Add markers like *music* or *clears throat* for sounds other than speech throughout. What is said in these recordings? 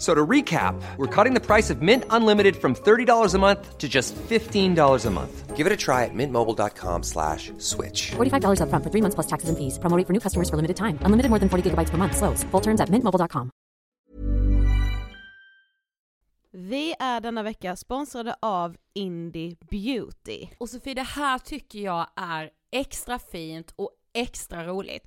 So to recap, we're cutting the price of Mint Unlimited from $30 a month to just $15 a month. Give it a try at mintmobile.com slash switch. $45 upfront for three months plus taxes and fees. Promo rate for new customers for limited time. Unlimited more than 40 gigabytes per month. Slows. Full terms at mintmobile.com. Vi är denna vecka sponsrade av Indie Beauty. Och Sofie, det här tycker jag är extra fint och extra roligt.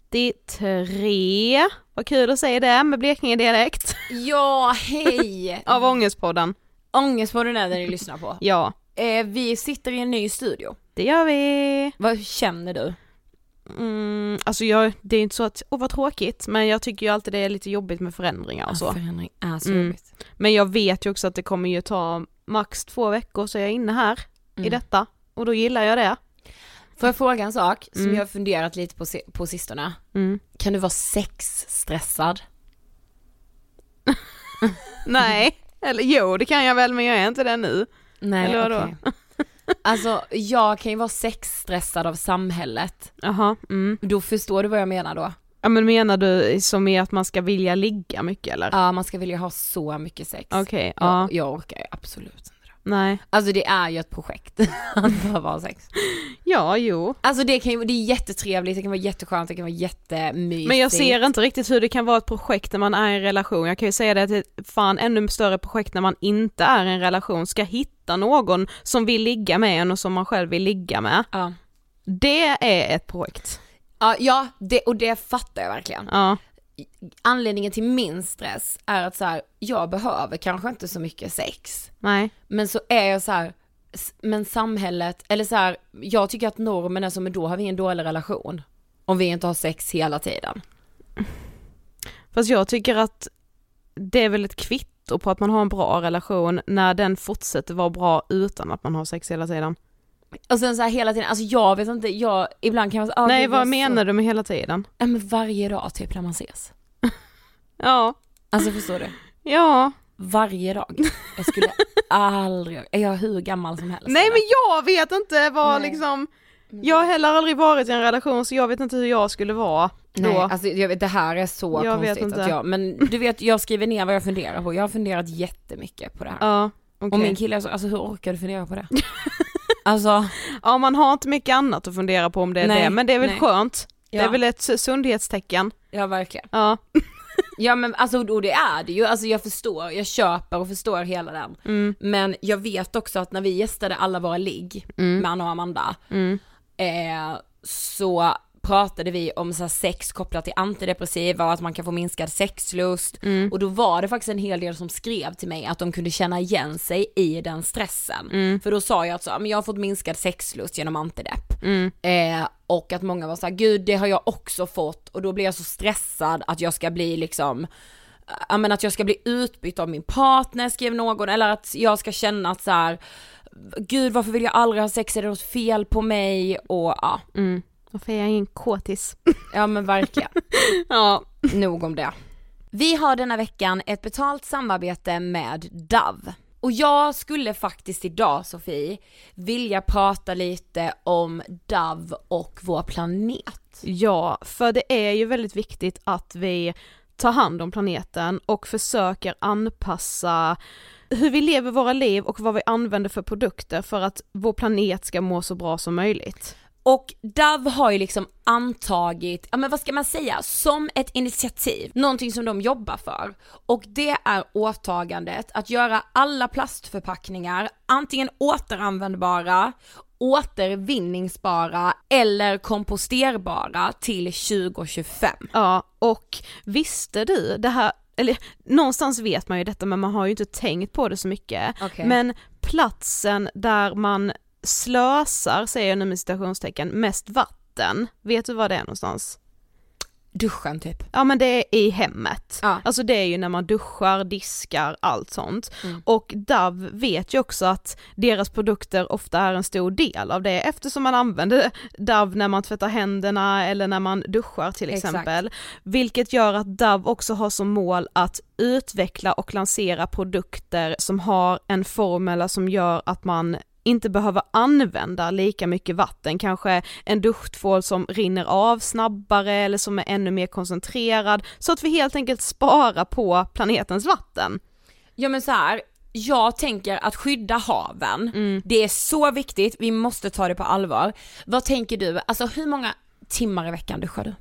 333. Vad kul att säga det med Blekinge-dialekt. Ja, hej! *laughs* Av Ångestpodden. Ångestpodden är det ni lyssnar på. Ja, Eh, vi sitter i en ny studio. det gör vi. Vad känner du? Mm, alltså jag, det är inte så att, åh vad tråkigt, men jag tycker ju alltid det är lite jobbigt med förändringar och så. förändring är så Mm. jobbigt. Men jag vet ju också att det kommer ju ta max två veckor så är jag inne här i Mm. detta. Och då gillar jag det. Får jag fråga en sak som Mm. jag har funderat lite på, si- på sistone? Mm. Kan du vara sexstressad? *laughs* Nej, eller jo det kan jag väl men jag är inte det nu. Nej, Eller vadå? okej. Alltså jag kan ju vara sexstressad av samhället. Jaha, mm. Då förstår du vad jag menar då? Ja men menar du som i att man ska vilja ligga mycket eller? Ja, man ska vilja ha så mycket sex. Okej, ja, Jag, jag orkar absolut. Nej. Alltså det är ju ett projekt *laughs* att behöva ha sex. Ja, jo. Alltså det kan ju, det är jättetrevligt, det kan vara jätteskönt, det kan vara jättemysigt. Men jag ser inte riktigt hur det kan vara ett projekt när man är i en relation. Jag kan ju säga det att det är fan ännu större projekt när man inte är i en relation, ska hitta någon som vill ligga med en och som man själv vill ligga med. Ja. Det är ett projekt. Ja, ja det, och det fattar jag verkligen. Ja, Anledningen till min stress är att så här, jag behöver kanske inte så mycket sex. nej. Men så är jag så här, men samhället, eller så här, jag tycker att normen är så, men då har vi en dålig relation. Om vi inte har sex hela tiden. *laughs* Fast jag tycker att det är väl ett kvitto på att man har en bra relation när den fortsätter vara bra utan att man har sex hela tiden. Och sen så här hela tiden, alltså jag vet inte, jag, ibland kan man säga, ah, nej, vad jag menar så... du med hela tiden? Ja men varje dag typ när man ses. *laughs* Ja, Alltså förstår du? ja. Varje dag. Jag skulle *laughs* aldrig, är jag hur gammal som helst? Nej eller? men jag vet inte vad Nej. liksom, jag har heller aldrig varit i en relation så jag vet inte hur jag skulle vara då. Nej, alltså jag vet, det här är så Jag konstigt att jag, men du vet jag skriver ner vad jag funderar på, jag har funderat jättemycket på det här. Ja, okej. Och min kille alltså hur orkar du fundera på det? *laughs* alltså, Ja man har inte mycket annat att fundera på om det är Nej, det, men det är väl nej. skönt. Det Ja. är väl ett sundhetstecken. ja verkligen. Ja. *laughs* Ja men alltså och det är det ju, alltså jag förstår, jag köper och förstår hela den. Mm. Men jag vet också att när vi gästade alla våra ligg med Anna och Amanda, Mm. eh, så pratade vi om så sex kopplat till antidepressiva och att man kan få minskad sexlust Mm. och då var det faktiskt en hel del som skrev till mig att de kunde känna igen sig i den stressen. Mm. För då sa jag att så, "Ja, men jag har fått minskad sexlust genom antidepp. Mm. Eh, och att många var så här, gud det har jag också fått och då blir jag så stressad att jag ska bli liksom Ja men att jag ska bli utbytt av min partner skrev någon eller att jag ska känna att så här, gud varför vill jag aldrig ha sex, är det något fel på mig och ja, Mm. Varför är jag ingen kåtis? *laughs* ja men verkligen. *laughs* ja. Nog om det. Vi har denna veckan ett betalt samarbete med Dove. Och jag skulle faktiskt idag Sofie vilja prata lite om Dove och vår planet. Ja, för det är ju väldigt viktigt att vi tar hand om planeten och försöker anpassa hur vi lever våra liv och vad vi använder för produkter för att vår planet ska må så bra som möjligt. Och Dove har ju liksom antagit, ja men vad ska man säga, som ett initiativ, någonting som de jobbar för. Och det är åtagandet att göra alla plastförpackningar antingen återanvändbara, återvinningsbara eller komposterbara till 2025. Ja, och visste du det här, eller någonstans vet man ju detta men man har ju inte tänkt på det så mycket. Okej. Men platsen där man slösar, säger jag nu med citationstecken, mest vatten, vet du var det är någonstans? Duschen typ. Ja men det är i hemmet. Ja. Alltså det är ju när man duschar, diskar, allt sånt. Mm. Och Dove vet ju också att deras produkter ofta är en stor del av det eftersom man använder Dove när man tvättar händerna eller när man duschar till Exakt. exempel. Vilket gör att Dove också har som mål att utveckla och lansera produkter som har en formel som gör att man inte behöver använda lika mycket vatten, kanske en duschtvål som rinner av snabbare eller som är ännu mer koncentrerad, så att vi helt enkelt sparar på planetens vatten. Ja men så här, jag tänker att skydda haven, Mm. det är så viktigt, vi måste ta det på allvar. Vad tänker du, alltså hur många timmar i veckan duschar du?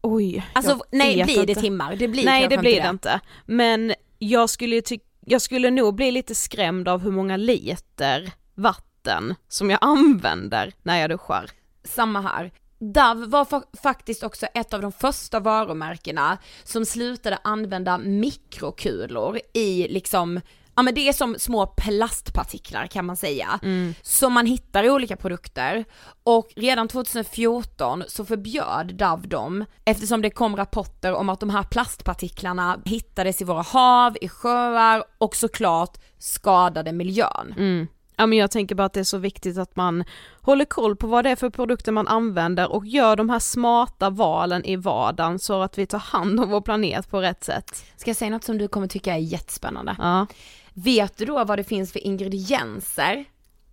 Oj, Alltså nej blir det inte. timmar? Det blir Nej det blir det inte, men jag skulle ty- jag skulle nog bli lite skrämd av hur många liter vatten som jag använder när jag duschar. Samma här. Dove var fa- faktiskt också ett av de första varumärkena som slutade använda mikrokulor i liksom, ja men det är som små plastpartiklar kan man säga, som man hittar i olika produkter. Och redan 2014 så förbjöd Dove dem eftersom det kom rapporter om att de här plastpartiklarna hittades i våra hav, i sjöar och såklart skadade miljön. Mm. Ja men jag tänker bara att det är så viktigt att man håller koll på vad det är för produkter man använder och gör de här smarta valen i vardagen så att vi tar hand om vår planet på rätt sätt. Ska jag säga något som du kommer tycka är jättespännande? Ja. Vet du då vad det finns för ingredienser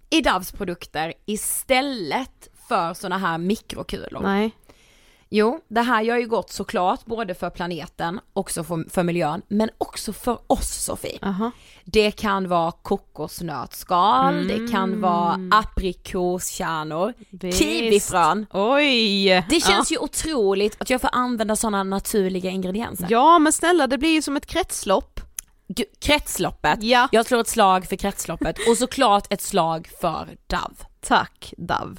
i Doves produkter istället för såna här mikrokulor? Nej. Jo, det här gör ju gott såklart både för planeten, också för, för miljön, men också för oss Sofie. Aha. Det kan vara kokosnötskal, det kan Mm. vara aprikoskärnor, kiwifrön. Oj! Det känns ju otroligt att jag får använda sådana naturliga ingredienser. Ja men snälla det blir ju som ett kretslopp. Gud, Kretsloppet, Ja. jag slår ett slag för kretsloppet och såklart ett slag för Dove. Tack Dove.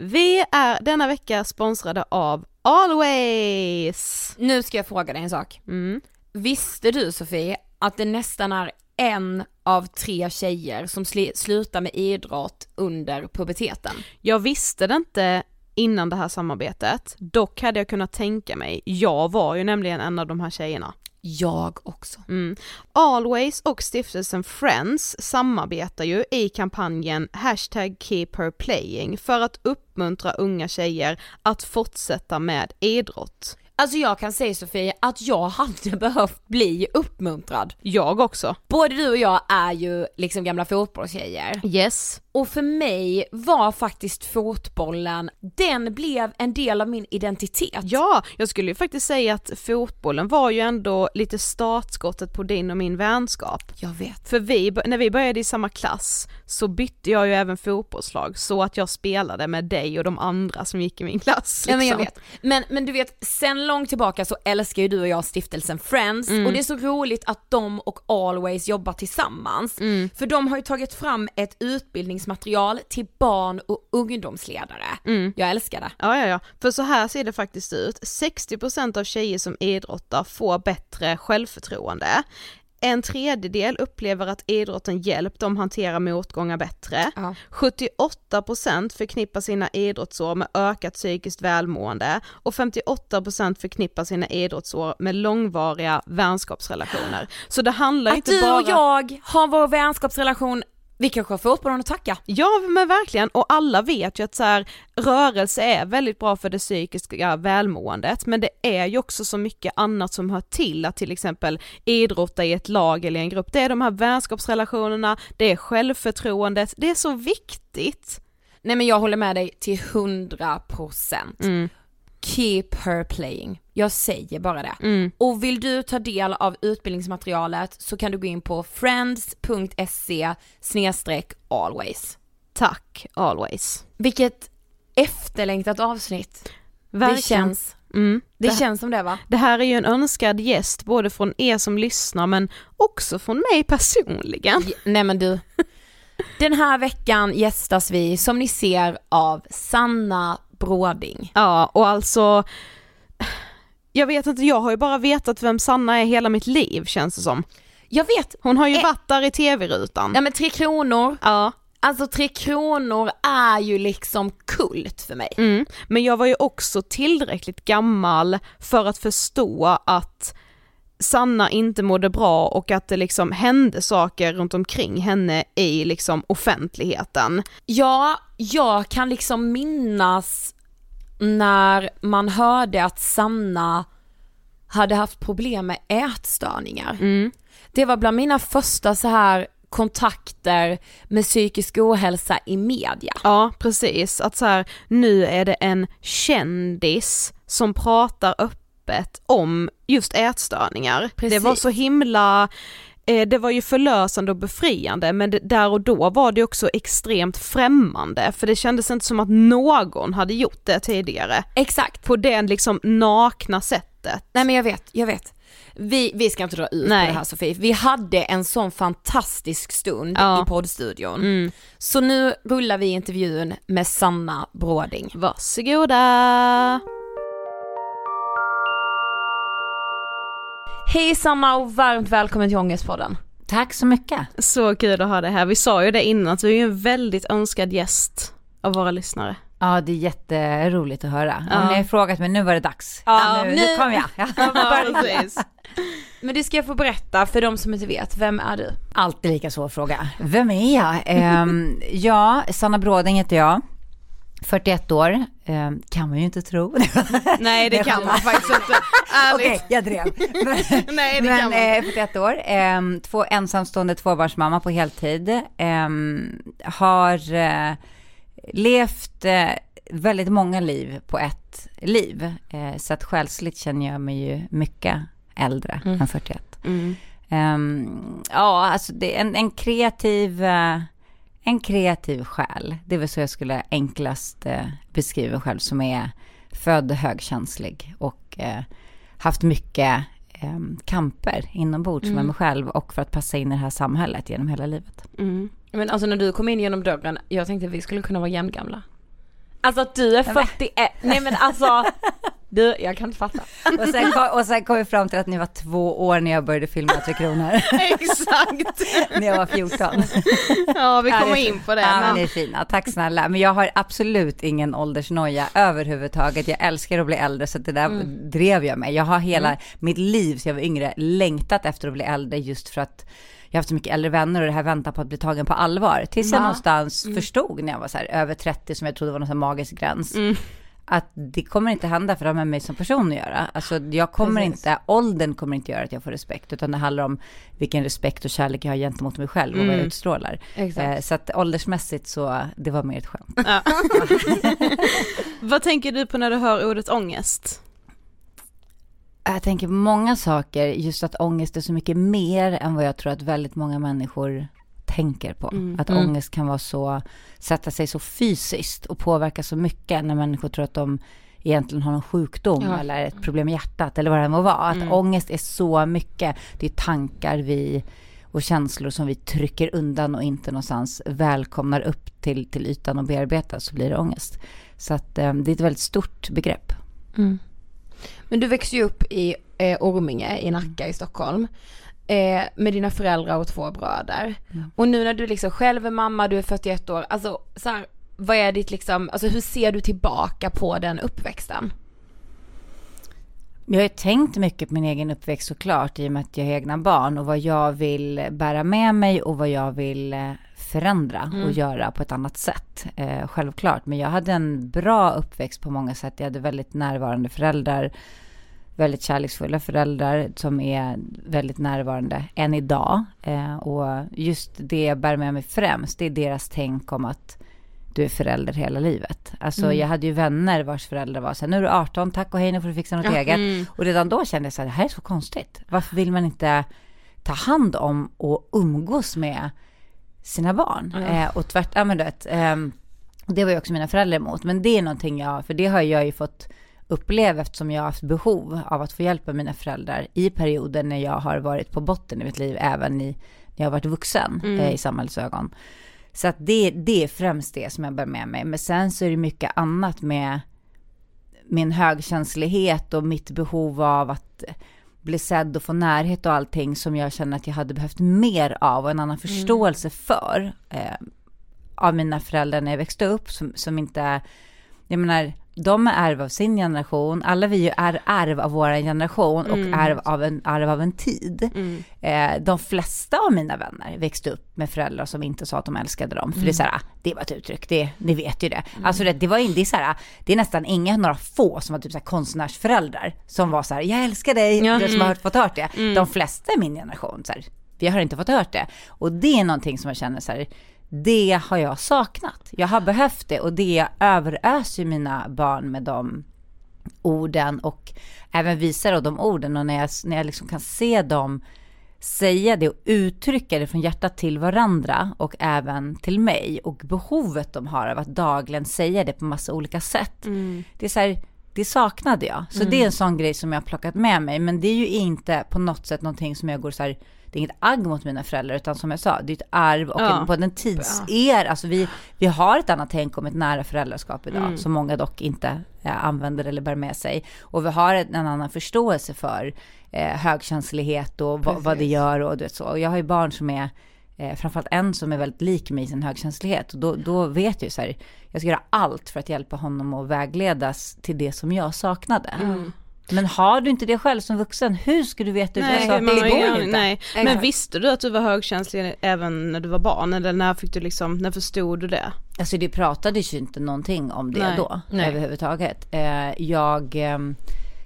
Vi är denna vecka sponsrade av Always! Nu ska jag fråga dig en sak. Mm. Visste du Sofie att det nästan är en av tre tjejer som sli- slutar med idrott under puberteten? Jag visste det inte innan det här samarbetet, dock hade jag kunnat tänka mig, jag var ju nämligen en av de här tjejerna. Jag också. Mm. Always och stiftelsen Friends samarbetar ju i kampanjen hashtag keep her playing för att uppmuntra unga tjejer att fortsätta med idrott. Alltså jag kan säga Sofie att jag hade *laughs* behövt bli uppmuntrad. Jag också. Både du och jag är ju liksom gamla fotbollstjejer. Yes. Och för mig var faktiskt fotbollen, den blev en del av min identitet. Ja, jag skulle ju faktiskt säga att fotbollen var ju ändå lite startskottet på din och min vänskap. Jag vet. För vi, när vi började i samma klass så bytte jag ju även fotbollslag så att jag spelade med dig och de andra som gick i min klass. Ja men jag liksom. vet. Men, men du vet, sen långt tillbaka så älskar ju du och jag stiftelsen Friends Mm. och det är så roligt att de och Always jobbar tillsammans. Mm. För de har ju tagit fram ett utbildningsmaterial till barn och ungdomsledare. Mm. Jag älskar det. Ja, ja, ja. För så här ser det faktiskt ut. 60% av tjejer som idrottar får bättre självförtroende. En tredjedel upplever att idrotten hjälpt dem hantera motgångar bättre. Ja. 78% förknippar sina idrottsår med ökat psykiskt välmående och 58% förknippar sina idrottsår med långvariga vänskapsrelationer. Så det handlar Att inte du bara... och jag har vår vänskapsrelation, vi kanske har fotbollen att tacka. Ja men verkligen, och alla vet ju att så här, rörelse är väldigt bra för det psykiska välmåendet men det är ju också så mycket annat som hör till att till exempel idrotta i ett lag eller i en grupp. Det är de här vänskapsrelationerna, det är självförtroendet, det är så viktigt. Nej men jag håller med dig till 100%. Mm. Keep her playing. Jag säger bara det. Mm. Och vill du ta del av utbildningsmaterialet så kan du gå in på friends.se always. Tack, always. Vilket efterlängtat avsnitt. Det Verkligen. känns, Mm. det Det- känns som det va? Det här är ju en önskad gäst både från er som lyssnar men också från mig personligen. Ja, Nej men du. Den här veckan gästas vi som ni ser av Sanna Bråding. Ja, och alltså jag vet inte, jag har ju bara vetat vem Sanna är hela mitt liv känns det som. Jag vet, Hon har ju Eh. varit där i tv-rutan. ja men Tre Kronor, Ja. alltså Tre Kronor är ju liksom kult för mig. Mm. Men jag var ju också tillräckligt gammal för att förstå att Sanna inte mådde bra och att det liksom hände saker runt omkring henne i liksom offentligheten. Ja, jag kan liksom minnas när man hörde att Sanna hade haft problem med ätstörningar. Mm. Det var bland mina första så här kontakter med psykisk ohälsa i media. Ja, precis. Att så här, nu är det en kändis som pratar öppet om just ätstörningar. Precis. Det var så himla det var ju förlösande och befriande men det, där och då var det också extremt främmande för det kändes inte som att någon hade gjort det tidigare. Exakt. På det liksom nakna sättet. Nej men jag vet, jag vet. Vi, vi ska inte dra ut Nej. på det här Sofie, vi hade en sån fantastisk stund Ja. i poddstudion. Mm. Så nu rullar vi intervjun med Sanna Bråding. Varsågoda! Hej Sanna och varmt välkommen till Ångestpodden. Tack så mycket. Så kul att ha dig här. Vi sa ju det innan att du är ju en väldigt önskad gäst av våra lyssnare. Ja, det är jätteroligt att höra. Ja. Om ni har frågat mig, nu var det dags. Ja, nu, nu- nu kom jag. *laughs* Ja. Men det ska jag få berätta för de som inte vet, vem är du? Alltid lika svår fråga. Vem är jag? Ehm, ja, Sanna Bråding heter jag. 41 år, Ehm, kan man ju inte tro. *laughs* *laughs* Nej det kan man faktiskt inte. Okej, Ärligt. jag drev. Nej det Men kan man eh, 41 år, ehm, två ensamstående tvåbarnsmamma på heltid. Har eh, levt eh, väldigt många liv på ett liv. Eh, så att själsligt känner jag mig ju mycket äldre än 41. Mm. Ehm, ja, alltså det är en, en kreativ, eh, en kreativ själ. Det är väl så jag skulle enklast eh, beskriva mig själv som är född högkänslig och eh, haft mycket eh, kamper inombords med mig själv och för att passa in i det här samhället genom hela livet. Mm. Men alltså när du kom in genom dörren, jag tänkte att vi skulle kunna vara jämngamla. Alltså att du är 41, nej men alltså, *laughs* du, jag kan inte fatta. *laughs* Och sen, kom, och sen kom vi fram till att ni var två år när jag började filma Tre Kronor, *laughs* Exakt! när jag var 14. Ja vi kommer in på det. Ja, men ni är fina. Tack snälla. Men jag har absolut ingen åldersnoja överhuvudtaget. Jag älskar att bli äldre så det där drev jag med. Jag har hela mitt liv så jag var yngre längtat efter att bli äldre just för att jag har haft så mycket äldre vänner och det här väntar på att bli tagen på allvar. Tills jag någonstans förstod när jag var så här över 30 som jag trodde var någon sån magisk gräns. Att det kommer inte hända för det har med mig som person att göra. Alltså jag kommer Precis. inte, åldern kommer inte göra att jag får respekt. Utan det handlar om vilken respekt och kärlek jag har gentemot mig själv och vad jag utstrålar. Exakt. Eh, så att åldersmässigt så, det var mer ett skämt. Ja. *laughs* Vad tänker du på när du hör ordet ångest? Jag tänker på många saker, just att ångest är så mycket mer än vad jag tror att väldigt många människor tänker på. Att ångest kan vara så, sätta sig så fysiskt och påverka så mycket när människor tror att de egentligen har någon sjukdom Ja. eller ett problem med hjärtat eller vad det må vara. Att ångest är så mycket, det är tankar vi och känslor som vi trycker undan och inte någonstans välkomnar upp till, till ytan och bearbetar så blir det ångest. Så att eh, det är ett väldigt stort begrepp. Men du växte ju upp i eh, Orminge i Nacka i Stockholm. Eh, med dina föräldrar och två bröder. Och nu när du liksom själv är mamma, du är 41 år, alltså så här, vad är ditt liksom, alltså hur ser du tillbaka på den uppväxten? Jag har ju tänkt mycket på min egen uppväxt såklart i och med att jag har egna barn och vad jag vill bära med mig och vad jag vill eh, förändra och göra på ett annat sätt. Eh, självklart, men jag hade en bra uppväxt på många sätt. Jag hade väldigt närvarande föräldrar, väldigt kärleksfulla föräldrar som är väldigt närvarande än idag. Eh, och just det jag bär med mig främst, det är deras tänk om att du är förälder hela livet. Alltså jag hade ju vänner vars föräldrar var så här, nu är du 18, tack och hej, nu får du fixa något eget. Och redan då kände jag så här, det här är så konstigt. Varför vill man inte ta hand om och umgås med sina barn? Eh, och tvärt, ja men du vet, ehm, det var ju också mina föräldrar emot. Men det är någonting jag, för det har jag ju fått uppleva eftersom jag har haft behov av att få hjälpa mina föräldrar i perioder när jag har varit på botten i mitt liv, även i, när jag har varit vuxen eh, i samhällets ögon. Så att det, det är främst det som jag bär med mig. Men sen så är det mycket annat med min högkänslighet och mitt behov av att bli sedd och få närhet och allting som jag känner att jag hade behövt mer av och en annan förståelse för eh, av mina föräldrar när jag växte upp som, som inte, jag menar, de är arv av sin generation, alla vi är arv av vår generation och arv, av en, arv av en tid. Eh, de flesta av mina vänner växte upp med föräldrar som inte sa att de älskade dem, för det är så här, ah, det var ett uttryck, det, ni vet ju det. Alltså det, det var in, det är så här, det är nästan inga, några få som var typ så här konstnärsföräldrar som var så här, jag älskar dig, Ja. det som har fått hört det. De flesta i min generation, så här, vi har inte fått hört det. Och det är någonting som jag känner så här, det har jag saknat. Jag har behövt det och det överöser mina barn med de orden och även visar då de orden och när jag, när jag liksom kan se dem säga det och uttrycka det från hjärtat till varandra och även till mig och behovet de har av att dagligen säga det på massa olika sätt. Mm. Det är så här, det saknade jag. Så mm. det är en sån grej som jag har plockat med mig. Men det är ju inte på något sätt någonting som jag går så här, det är inget agg mot mina föräldrar, utan som jag sa, det är ett arv och ja. en, en tidser. Alltså vi, vi har ett annat tänk om ett nära föräldraskap idag, mm. som många dock inte eh, använder eller bär med sig. Och vi har en, annan förståelse för eh, högkänslighet och vad, vad det gör och det så. Och jag har ju barn som är eh, framförallt en som är väldigt lik mig i sin högkänslighet. Och då, då vet jag ju så här, jag ska göra allt för att hjälpa honom att vägledas till det som jag saknade. Mm. Men har du inte det själv som vuxen, hur ska du veta nej, det? det går inte. Nej. Men visste du att du var högkänslig även när du var barn? Eller när fick du liksom, när förstod du det? Alltså det pratades ju inte någonting om det nej. då, nej. överhuvudtaget. Eh, jag, eh,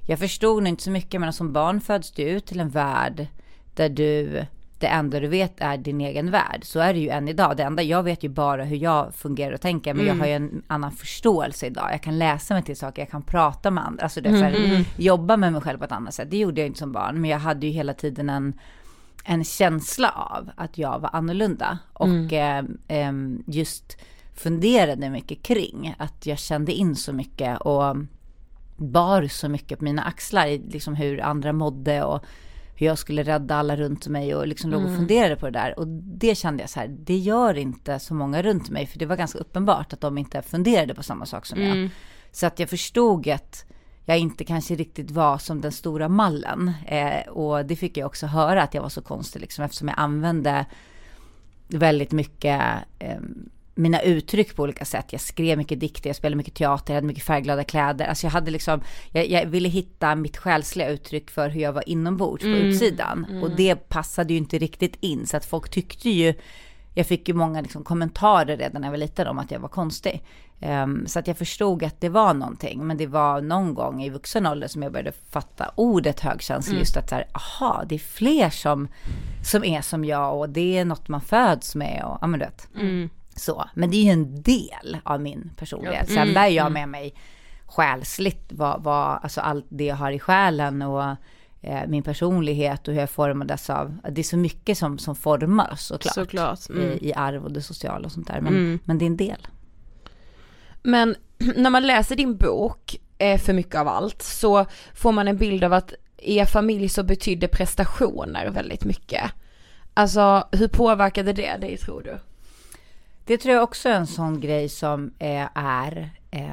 jag förstod nog inte så mycket, men som barn föds du ut till en värld där du det enda du vet är din egen värld. Så är det ju än idag. Det enda, jag vet ju bara hur jag fungerar och tänker, men mm. jag har ju en annan förståelse idag. Jag kan läsa mig till saker, jag kan prata med andra, alltså det är mm. här, jobba med mig själv på ett annat sätt. Det gjorde jag inte som barn, men jag hade ju hela tiden en, en känsla av att jag var annorlunda. Och mm. eh, eh, just funderade mycket kring att jag kände in så mycket och bar så mycket på mina axlar, liksom hur andra mådde och hur jag skulle rädda alla runt mig och liksom låg och mm. funderade på det där. Och det kände jag så här, det gör inte så många runt mig, för det var ganska uppenbart att de inte funderade på samma sak som mm. jag. Så att jag förstod att jag inte kanske riktigt var som den stora mallen. Eh, och det fick jag också höra att jag var så konstig liksom, eftersom jag använde väldigt mycket eh, mina uttryck på olika sätt. Jag skrev mycket dikter, jag spelade mycket teater, jag hade mycket färgglada kläder. Alltså jag hade liksom, jag, jag ville hitta mitt själsliga uttryck för hur jag var inombords på mm. utsidan. Mm. Och det passade ju inte riktigt in, så att folk tyckte ju, jag fick ju många liksom kommentarer redan när jag var liten om att jag var konstig. Um, så att jag förstod att det var någonting, men det var någon gång i vuxen ålder som jag började fatta ordet högkänslig, mm. just att så här, aha, det är fler som, som är som jag och det är något man föds med och, ja men du vet. Mm. Så, men det är ju en del av min personlighet. Sen mm, bär jag mm. med mig själsligt vad, vad, alltså allt det jag har i själen och eh, min personlighet och hur jag formades av, det är så mycket som, som formas såklart. såklart. Mm. I, I arv och det sociala och sånt där, men, mm. men det är en del. Men *clears throat* när man läser din bok, eh, För mycket av allt, så får man en bild av att i er familj så betydde prestationer väldigt mycket. Alltså hur påverkade det dig tror du? Det tror jag också är en sån grej som eh, är eh,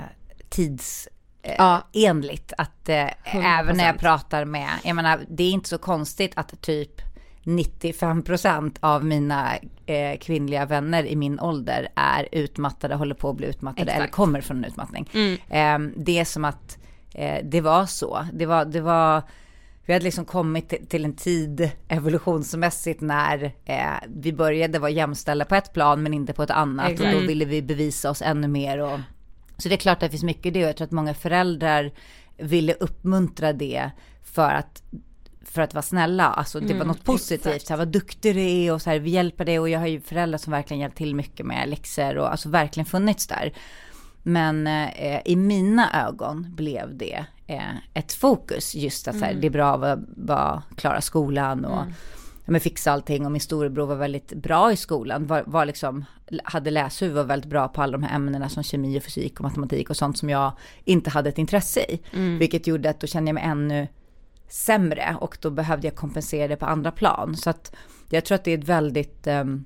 tidsenligt. Eh, att eh, även när jag pratar med, jag menar, det är inte så konstigt att typ 95% av mina eh, kvinnliga vänner i min ålder är utmattade, håller på att bli utmattade Exakt. eller kommer från en utmattning. Mm. Eh, det är som att eh, det var så. Det var, det var vi hade liksom kommit till en tid evolutionsmässigt när eh, vi började vara jämställda på ett plan men inte på ett annat. Exakt. Och då ville vi bevisa oss ännu mer. Och, så det är klart att det finns mycket i det och jag tror att många föräldrar ville uppmuntra det för att för att vara snälla, alltså det var mm, något positivt, så här, vad duktig du är och så här, vi hjälper dig och jag har ju föräldrar som verkligen hjälpt till mycket med läxor och alltså verkligen funnits där. Men eh, i mina ögon blev det ett fokus just att så här, mm. det är bra att vara, klara skolan och mm. men fixa allting och min storebror var väldigt bra i skolan, var, var liksom, hade läshuvud och var väldigt bra på alla de här ämnena som kemi och fysik och matematik och sånt som jag inte hade ett intresse i. Mm. Vilket gjorde att då kände jag mig ännu sämre och då behövde jag kompensera det på andra plan. Så att jag tror att det är ett väldigt um,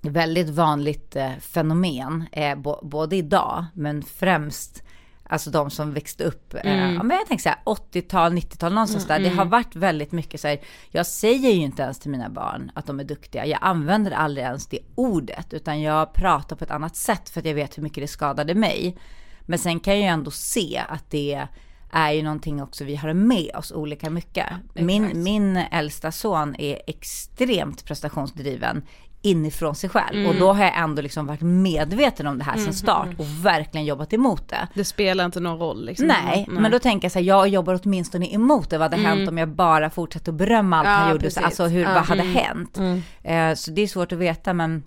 väldigt vanligt eh, fenomen, eh, både idag men främst Alltså de som växte upp, eh, mm. eh, men jag tänker så här 80-tal, 90-tal någonstans mm, där. Det har mm. varit väldigt mycket så här, jag säger ju inte ens till mina barn att de är duktiga. Jag använder aldrig ens det ordet, utan jag pratar på ett annat sätt för att jag vet hur mycket det skadade mig. Men sen kan jag ju ändå se att det är ju någonting också vi har med oss olika mycket. Min, min äldsta son är extremt prestationsdriven inifrån sig själv. Och då har jag ändå liksom varit medveten om det här sedan start och verkligen jobbat emot det. Det spelar inte någon roll liksom. Nej, men då tänker jag så här, jag jobbar åtminstone emot det. Vad hade hänt om jag bara fortsatte att berömma allt Ja, han gjorde? precis. Alltså hur, Ja. vad hade hänt? Eh, så det är svårt att veta men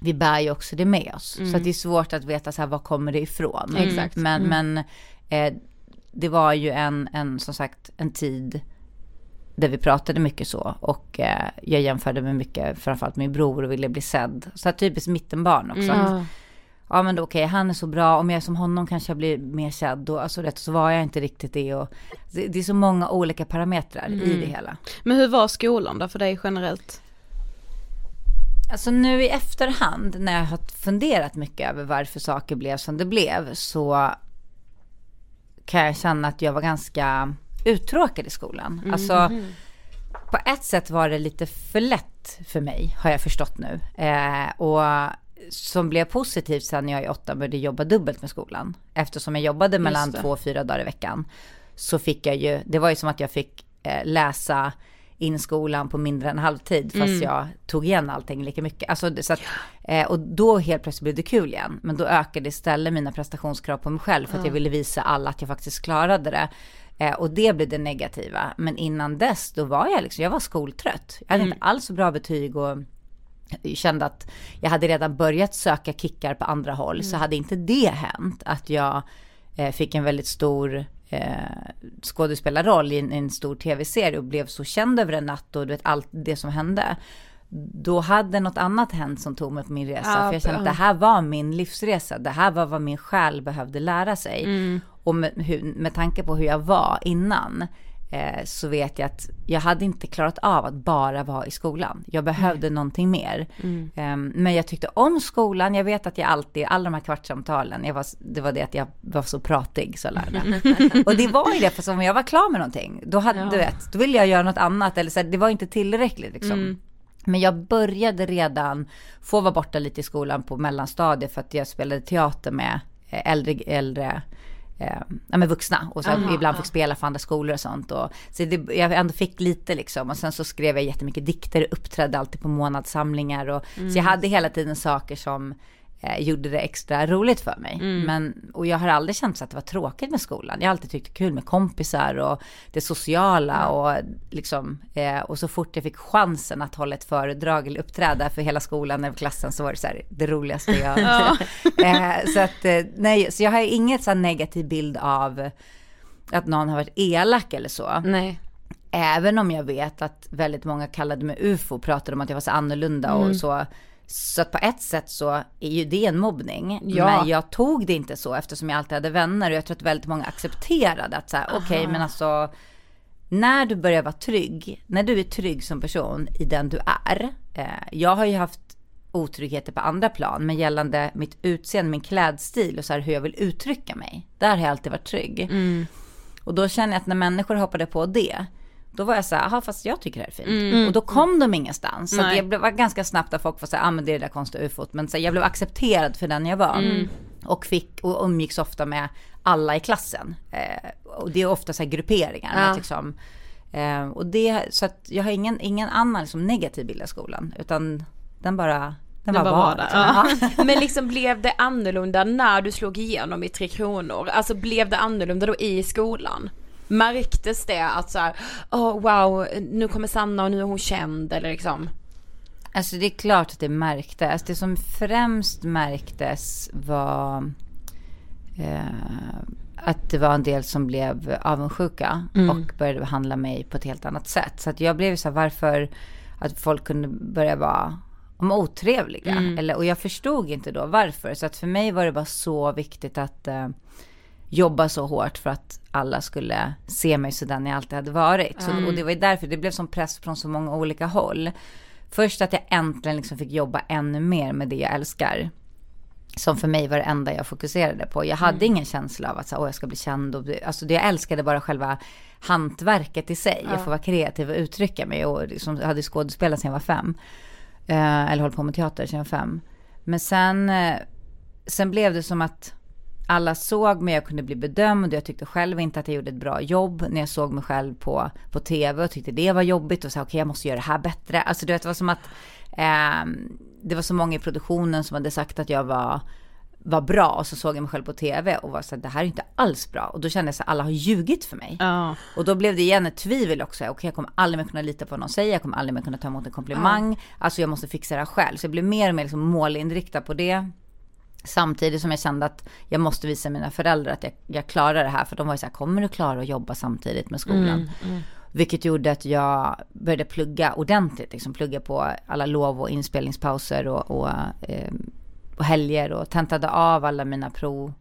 vi bär ju också det med oss. Så det är svårt att veta så här, var kommer det ifrån? Exakt. Men, men eh, det var ju en, en, som sagt, en tid där vi pratade mycket så. Och eh, jag jämförde med mycket, framförallt min bror och ville bli sedd. Så här, typiskt mittenbarn också. Att, ja men då okej, han är så bra, om jag är som honom kanske jag blir mer sedd. Då, alltså rätt så var jag inte riktigt det. Och, det, det är så många olika parametrar i det hela. Men hur var skolan då för dig generellt? Alltså nu i efterhand när jag har funderat mycket över varför saker blev som det blev så kan jag känna att jag var ganska uttråkad i skolan. Alltså på ett sätt var det lite för lätt för mig har jag förstått nu. Eh, och som blev positivt sen jag i åtta började jobba dubbelt med skolan. Eftersom jag jobbade mellan två och fyra dagar i veckan. Så fick jag ju, det var ju som att jag fick eh, läsa in skolan på mindre än halvtid fast jag tog igen allting lika mycket. Alltså, så att, eh, och då helt plötsligt blev det kul igen. Men då ökade istället mina prestationskrav på mig själv för att jag ville visa alla att jag faktiskt klarade det. Eh, och det blev det negativa. Men innan dess då var jag liksom, jag var skoltrött. Jag hade inte alls så bra betyg och kände att jag hade redan börjat söka kickar på andra håll. Så hade inte det hänt att jag eh, fick en väldigt stor eh, skådespelarroll i en, en stor tv-serie och blev så känd över en natt och du vet allt det som hände. Då hade något annat hänt som tog mig på min resa. Ja, för jag kände att det här var min livsresa. Det här var vad min själ behövde lära sig. Och med, hur, med tanke på hur jag var innan eh, så vet jag att jag hade inte klarat av att bara vara i skolan. Jag behövde någonting mer. Eh, men jag tyckte om skolan. Jag vet att jag alltid, alla de här kvartssamtalen, jag var, det var det att jag var så pratig så lärde. *laughs* Och det var ju det, för om jag var klar med någonting, då, hade, du vet, då ville jag göra något annat. Eller så här, det var inte tillräckligt liksom. Men jag började redan få vara borta lite i skolan på mellanstadiet för att jag spelade teater med eh, äldre, äldre eh, ja, med vuxna. Och så ibland fick spela för andra skolor och sånt. Och, så det, jag ändå fick lite liksom. Och sen så skrev jag jättemycket dikter, uppträdde alltid på månadssamlingar och så jag hade hela tiden saker som eh, gjorde det extra roligt för mig. Men, och jag har aldrig känt så att det var tråkigt med skolan. Jag har alltid tyckt det är kul med kompisar och det sociala och liksom, eh, och så fort jag fick chansen att hålla ett föredrag eller uppträda för hela skolan eller klassen så var det så här, det roligaste jag... *laughs* *laughs* eh, så att, eh, nej, så jag har inget så negativ bild av att någon har varit elak eller så. Nej. Även om jag vet att väldigt många kallade mig ufo, pratade om att jag var så annorlunda och så. Så att på ett sätt så är ju det en mobbning. Ja. Men jag tog det inte så eftersom jag alltid hade vänner och jag tror att väldigt många accepterade att så här, okej men alltså när du börjar vara trygg, när du är trygg som person i den du är. Eh, jag har ju haft otryggheter på andra plan, men gällande mitt utseende, min klädstil och så här hur jag vill uttrycka mig. Där har jag alltid varit trygg. Och då känner jag att när människor hoppade på det, då var jag så här, fast jag tycker det här är fint. Och då kom de ingenstans. Så jag blev, var ganska snabbt att folk var så här, ah men det är det där konstiga ufot. Men så här, jag blev accepterad för den jag var. Och fick, och umgicks ofta med alla i klassen. Eh, och det är ofta så här grupperingar. Ja. Att liksom, eh, och det, så att jag har ingen, ingen annan liksom negativ bild av skolan. Utan den bara, den, bara, bara var var där, liksom. Ja. *laughs* Men liksom blev det annorlunda när du slog igenom i Tre Kronor? Alltså blev det annorlunda då i skolan? Märktes det att så här, oh wow, nu kommer Sanna och nu är hon känd eller liksom? Alltså det är klart att det märktes. Det som främst märktes var eh, att det var en del som blev avundsjuka och började behandla mig på ett helt annat sätt. Så att jag blev så här, varför att folk kunde börja vara om otrevliga. Eller, och jag förstod inte då varför. Så att för mig var det bara så viktigt att eh, jobba så hårt för att alla skulle se mig sådan jag alltid hade varit. Så, och det var ju därför det blev som press från så många olika håll. Först att jag äntligen liksom fick jobba ännu mer med det jag älskar. Som för mig var det enda jag fokuserade på. Jag hade ingen känsla av att så, Åh, jag ska bli känd. Och bli, alltså det jag älskade bara själva hantverket i sig. Jag får vara kreativ och uttrycka mig. Och liksom, jag hade skådespelat sedan jag var fem. Eh, eller hållit på med teater sedan jag var fem. Men sen, eh, sen blev det som att alla såg mig, jag kunde bli bedömd och jag tyckte själv inte att jag gjorde ett bra jobb när jag såg mig själv på, på tv och tyckte det var jobbigt och sa okej okay, jag måste göra det här bättre. Alltså du vet det var som att eh, det var så många i produktionen som hade sagt att jag var var bra och så såg jag mig själv på tv och var så här, det här är inte alls bra. Och då kände jag så att alla har ljugit för mig. Ja. Och då blev det igen ett tvivel också. Okej, okay, jag kommer aldrig mer kunna lita på vad någon säger, jag kommer aldrig mer kunna ta emot en komplimang. Ja. Alltså jag måste fixa det här själv. Så jag blev mer och mer liksom målinriktad på det. Samtidigt som jag kände att jag måste visa mina föräldrar att jag, jag klarar det här. För de var ju så här, kommer du klara att jobba samtidigt med skolan? Mm, mm. Vilket gjorde att jag började plugga ordentligt, liksom plugga på alla lov och inspelningspauser och, och eh, på helger och tentade av alla mina prov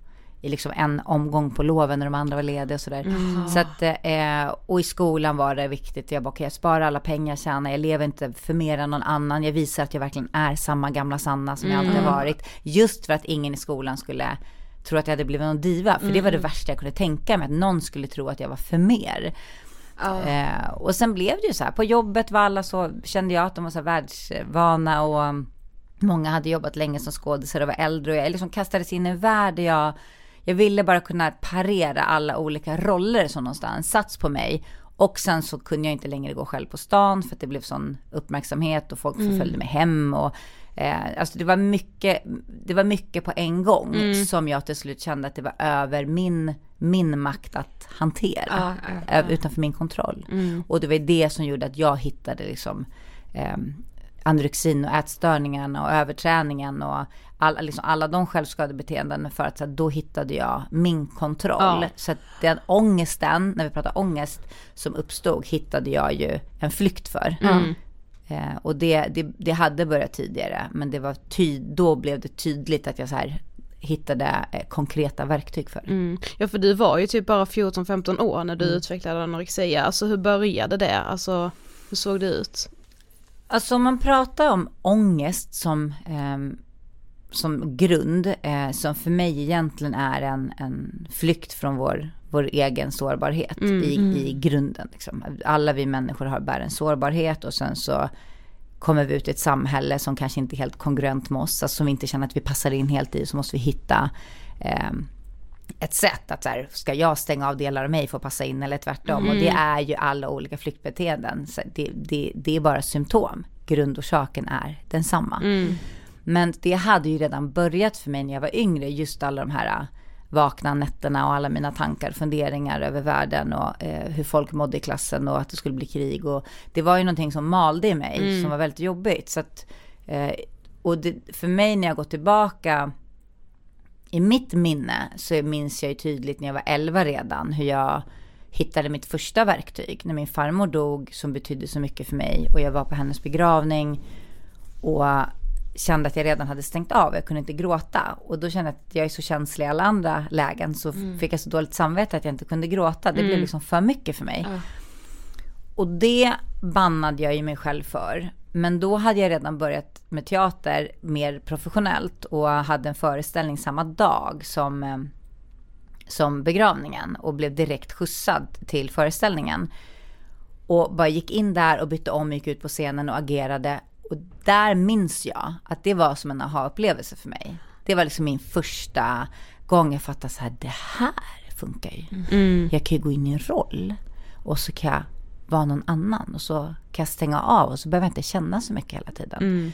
i liksom en omgång på loven när de andra var lediga och sådär. Mm. Så att, eh, och i skolan var det viktigt. Jag bara, okay, jag sparar alla pengar jag tjänar. Jag lever inte för mer än någon annan. Jag visar att jag verkligen är samma gamla Sanna som mm. jag alltid har varit. Just för att ingen i skolan skulle tro att jag hade blivit någon diva. För mm. det var det mm. värsta jag kunde tänka mig, att någon skulle tro att jag var för mer. Oh. Eh, och sen blev det ju så här, på jobbet var alla så, kände jag att de var så här världsvana och Många hade jobbat länge som skådisar och var äldre och jag liksom kastades in i en värld där jag, jag ville bara kunna parera alla olika roller som någonstans satts på mig. Och sen så kunde jag inte längre gå själv på stan för att det blev sån uppmärksamhet och folk förföljde mm. mig hem och eh, alltså det var mycket, det var mycket på en gång mm. som jag till slut kände att det var över min, min makt att hantera. Ah, ah, ah. Utanför min kontroll. Mm. Och det var det som gjorde att jag hittade liksom eh, anorexin och ätstörningen och överträningen och alla, liksom, alla de självskadebeteenden för att så då hittade jag min kontroll. Ja. Så att den ångesten, när vi pratar ångest, som uppstod hittade jag ju en flykt för. Mm. Eh, och det, det, det, hade börjat tidigare, men det var ty, då blev det tydligt att jag så här hittade eh, konkreta verktyg för. Mm. Ja för du var ju typ bara 14-15 år när du mm. utvecklade anorexia, alltså hur började det? Alltså hur såg det ut? Alltså om man pratar om ångest som, eh, som grund, eh, som för mig egentligen är en, en flykt från vår, vår egen sårbarhet mm, i, mm. i grunden. Liksom. Alla vi människor har bär en sårbarhet och sen så kommer vi ut i ett samhälle som kanske inte är helt kongruent med oss, alltså som vi inte känner att vi passar in helt i, så måste vi hitta eh, ett sätt att så här, ska jag stänga av delar av mig för att passa in eller tvärtom. Mm. Och det är ju alla olika flyktbeteenden. Det, det, det är bara symptom. Grundorsaken är densamma. Mm. Men det hade ju redan börjat för mig när jag var yngre, just alla de här äh, vakna nätterna och alla mina tankar, funderingar över världen och eh, hur folk mådde i klassen och att det skulle bli krig. Och det var ju någonting som malde i mig, mm. som var väldigt jobbigt. Så att, eh, och det, för mig när jag går tillbaka i mitt minne så minns jag ju tydligt när jag var 11 redan hur jag hittade mitt första verktyg när min farmor dog som betydde så mycket för mig och jag var på hennes begravning och kände att jag redan hade stängt av, jag kunde inte gråta. Och då kände jag att jag är så känslig i alla andra lägen så mm. fick jag så dåligt samvete att jag inte kunde gråta. Det mm. blev liksom för mycket för mig. Uh. Och det bannade jag ju mig själv för. Men då hade jag redan börjat med teater mer professionellt och hade en föreställning samma dag som, eh, som begravningen och blev direkt skjutsad till föreställningen. Och bara gick in där och bytte om, gick ut på scenen och agerade. Och där minns jag att det var som en aha-upplevelse för mig. Det var liksom min första gång jag fattade så här, det här funkar ju. Mm. Jag kan ju gå in i en roll och så kan jag vara någon annan och så kan jag stänga av och så behöver jag inte känna så mycket hela tiden. Mm.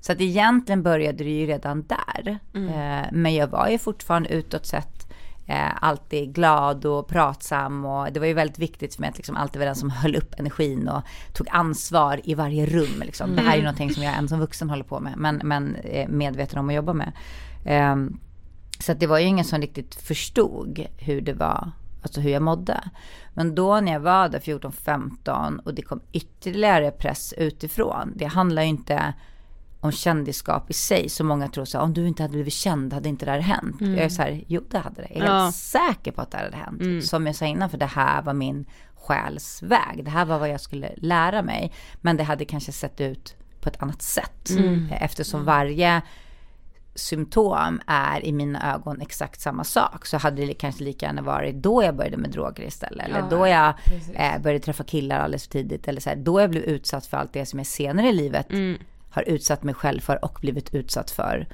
Så att egentligen började det ju redan där. Mm. Eh, men jag var ju fortfarande utåt sett eh, alltid glad och pratsam och det var ju väldigt viktigt för mig att liksom alltid vara den som höll upp energin och tog ansvar i varje rum. Liksom. Mm. Det här är ju någonting som jag än som vuxen håller på med, men, men är medveten om att jobba med. Eh, så att det var ju ingen som riktigt förstod hur det var alltså hur jag mådde. Men då när jag var där 14-15 och det kom ytterligare press utifrån. Det handlar ju inte om kändisskap i sig. Så många tror så om du inte hade blivit känd hade inte det här hänt. Mm. Jag är så här, jo det hade det. Jag är ja. helt säker på att det hade hänt. Mm. Som jag sa innan, för det här var min själsväg. Det här var vad jag skulle lära mig. Men det hade kanske sett ut på ett annat sätt. Mm. Eftersom varje symptom är i mina ögon exakt samma sak så hade det kanske lika gärna varit då jag började med droger istället. Eller ja, då jag eh, började träffa killar alldeles för tidigt. Eller så här, då jag blev utsatt för allt det som jag senare i livet mm. har utsatt mig själv för och blivit utsatt för.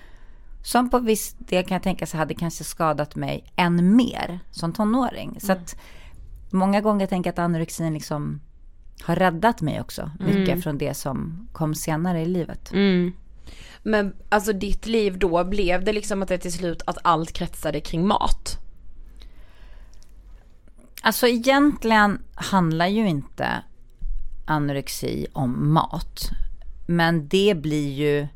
som på viss del kan jag tänka sig hade kanske skadat mig än mer som tonåring. Så att många gånger tänker jag att anorexin liksom har räddat mig också. Mycket Mm. från det som kom senare i livet. Men alltså ditt liv då, blev det liksom att det till slut att allt kretsade kring mat? Alltså egentligen handlar ju inte anorexi om mat. Men det blir ju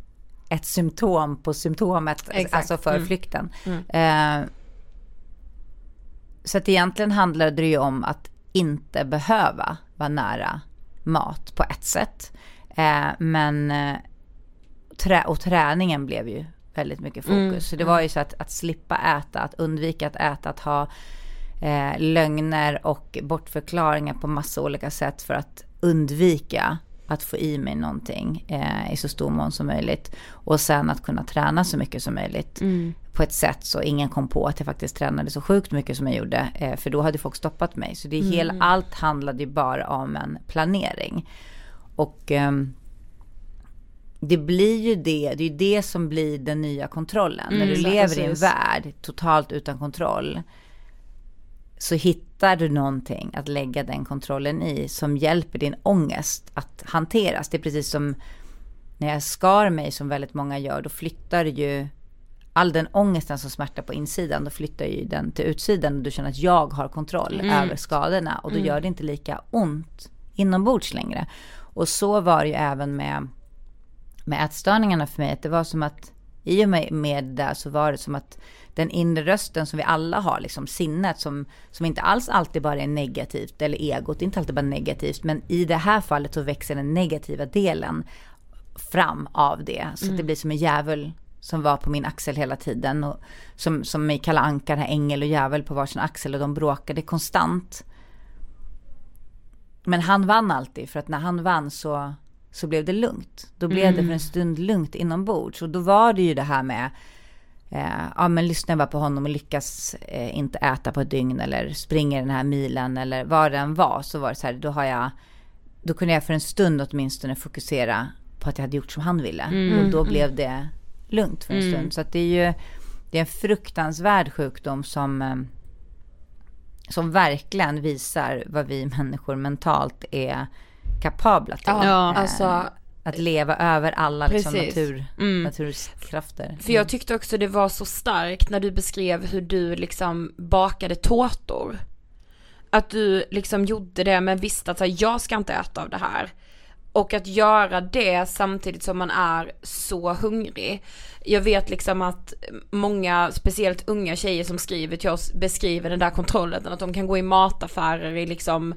ett symptom på symptomet, Exakt. alltså för Mm. flykten. Eh, så att egentligen handlar det ju om att inte behöva vara nära mat på ett sätt. Eh, men eh, trä, och träningen blev ju väldigt mycket fokus. Mm, Så det var ju så att, att slippa äta, att undvika att äta, att ha eh, lögner och bortförklaringar på massa olika sätt för att undvika att få i mig någonting eh, i så stor mån som möjligt. Och sen att kunna träna så mycket som möjligt på ett sätt så ingen kom på att jag faktiskt tränade så sjukt mycket som jag gjorde. Eh, för då hade folk stoppat mig. Så det är hela, allt handlade ju bara om en planering. Och ehm, det blir ju det, det är ju det som blir den nya kontrollen. När du Mm, lever i en precis. värld totalt utan kontroll så hittar du någonting att lägga den kontrollen i som hjälper din ångest att hanteras. Det är precis som när jag skar mig som väldigt många gör, då flyttar ju all den ångesten som smärtar på insidan, då flyttar ju den till utsidan och du känner att jag har kontroll över skadorna och då gör det inte lika ont inombords längre. Och så var det ju även med, med ätstörningarna för mig, att det var som att i och med, med det så var det som att den inre rösten som vi alla har, liksom sinnet som, som inte alls alltid bara är negativt, eller egot, inte alltid bara negativt, men i det här fallet så växer den negativa delen fram av det. Så att det blir som en djävul som var på min axel hela tiden. Och som, som i Kalle Anka, den här ängel och djävul på varsin axel och de bråkade konstant. Men han vann alltid för att när han vann så, så blev det lugnt. Då blev det för en stund lugnt inombords. Och då var det ju det här med Eh, ja men lyssnar jag bara på honom och lyckas eh, inte äta på ett dygn eller springer den här milen eller vad det än var så var det så här, då har jag, då kunde jag för en stund åtminstone fokusera på att jag hade gjort som han ville. Och då blev det lugnt för en stund. Så att det är ju, det är en fruktansvärd sjukdom som, eh, som verkligen visar vad vi människor mentalt är kapabla till. Ja, Eh, alltså- att leva över alla liksom, Precis. natur, naturkrafter. För jag tyckte också det var så starkt när du beskrev hur du liksom bakade tårtor. Att du liksom gjorde det men visste att här, jag ska inte äta av det här. Och att göra det samtidigt som man är så hungrig. Jag vet liksom att många, speciellt unga tjejer som skriver till oss, beskriver den där kontrollen. Att de kan gå i mataffärer i liksom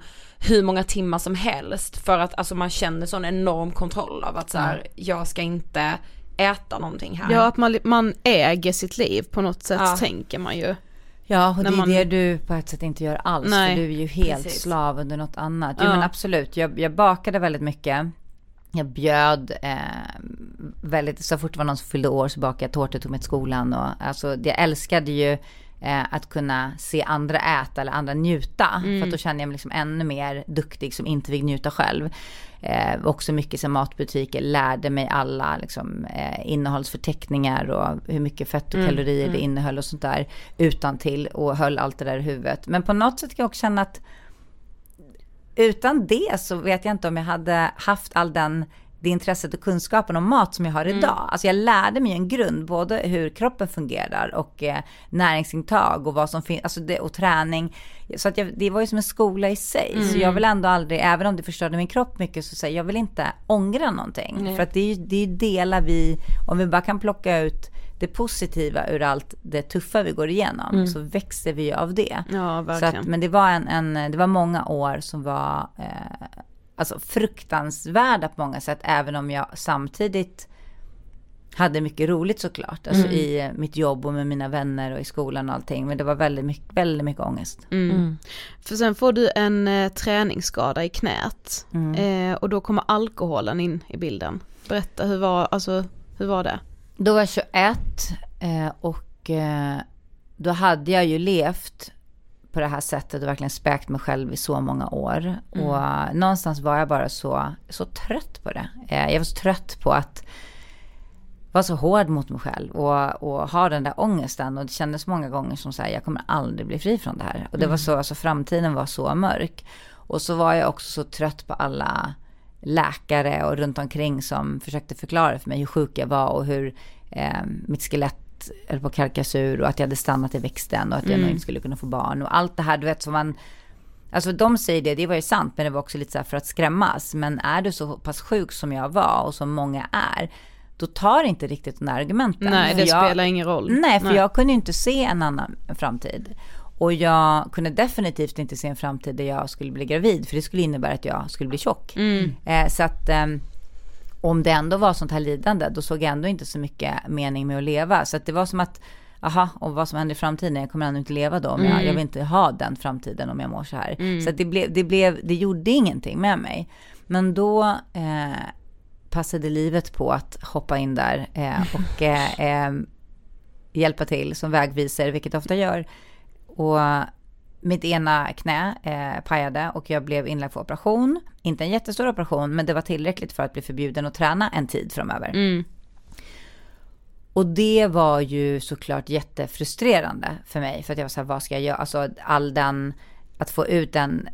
hur många timmar som helst. För att alltså man känner sån enorm kontroll av att så här, jag ska inte äta någonting här. Ja, att man, man äger sitt liv på något sätt Ja. tänker man ju. Ja, och det är man- det du på ett sätt inte gör alls. Nej, för du är ju helt precis. slav under något annat. Jo Ja. men absolut, jag, jag bakade väldigt mycket. Jag bjöd eh, väldigt, så fort det var någon som fyllde år så bakade jag tårtor tog mig till skolan. Och, alltså, jag älskade ju eh, att kunna se andra äta eller andra njuta. För att då kände jag mig liksom ännu mer duktig som inte fick njuta själv. Eh, också mycket som matbutiker, lärde mig alla liksom, eh, innehållsförteckningar och hur mycket fett och kalorier det innehöll och sånt där utan till och höll allt det där i huvudet. Men på något sätt kan jag också känna att utan det så vet jag inte om jag hade haft all den det intresset och kunskapen om mat som jag har idag. Alltså jag lärde mig en grund, både hur kroppen fungerar och eh, näringsintag och vad som finns, alltså det, och träning. Så att jag, det var ju som en skola i sig. Så jag vill ändå aldrig, även om det förstörde min kropp mycket, så säger jag vill inte ångra någonting. För att det är ju det är delar vi, om vi bara kan plocka ut det positiva ur allt det tuffa vi går igenom, så växer vi av det. Ja, Så verkligen. att, men det var, en, en, det var många år som var eh, alltså fruktansvärda på många sätt, även om jag samtidigt hade mycket roligt såklart. Alltså i eh, mitt jobb och med mina vänner och i skolan och allting. Men det var väldigt mycket, väldigt mycket ångest. Mm. För sen får du en eh, träningsskada i knät Mm. eh, och då kommer alkoholen in i bilden. Berätta, hur var, alltså, hur var det? Då var jag 21 eh, och eh, då hade jag ju levt på det här sättet och verkligen späkt mig själv i så många år. Och eh, någonstans var jag bara så, så trött på det. Eh, jag var så trött på att var så hård mot mig själv och, och ha den där ångesten. Och det kändes många gånger som så här, jag kommer aldrig bli fri från det här. Och det var så, alltså framtiden var så mörk. Och så var jag också så trött på alla läkare och runt omkring som försökte förklara för mig hur sjuk jag var och hur eh, mitt skelett höll på att kalkas ur och att jag hade stannat i växten och att jag mm. nog inte skulle kunna få barn och allt det här du vet som man Alltså de säger det, det var ju sant, men det var också lite så här för att skrämmas. Men är du så pass sjuk som jag var och som många är, då tar inte riktigt de där argumenten. Nej, det jag, spelar ingen roll. Nej, för nej. jag kunde inte se en annan framtid. Och jag kunde definitivt inte se en framtid där jag skulle bli gravid, för det skulle innebära att jag skulle bli tjock. Mm. Eh, så att eh, om det ändå var sånt här lidande, då såg jag ändå inte så mycket mening med att leva. Så att det var som att, aha, och vad som händer i framtiden, jag kommer ändå inte leva då, men mm. jag, jag, vill inte ha den framtiden om jag mår så här. Mm. Så att det blev, det blev, det gjorde ingenting med mig. Men då eh, passade livet på att hoppa in där eh, *laughs* och eh, eh, hjälpa till som vägvisare, vilket jag ofta gör. Och mitt ena knä eh, pajade och jag blev inlagd för operation. Inte en jättestor operation, men det var tillräckligt för att bli förbjuden att träna en tid framöver. Mm. Och det var ju såklart jättefrustrerande för mig, för att jag var så här, vad ska jag göra? Alltså all den, att få ut den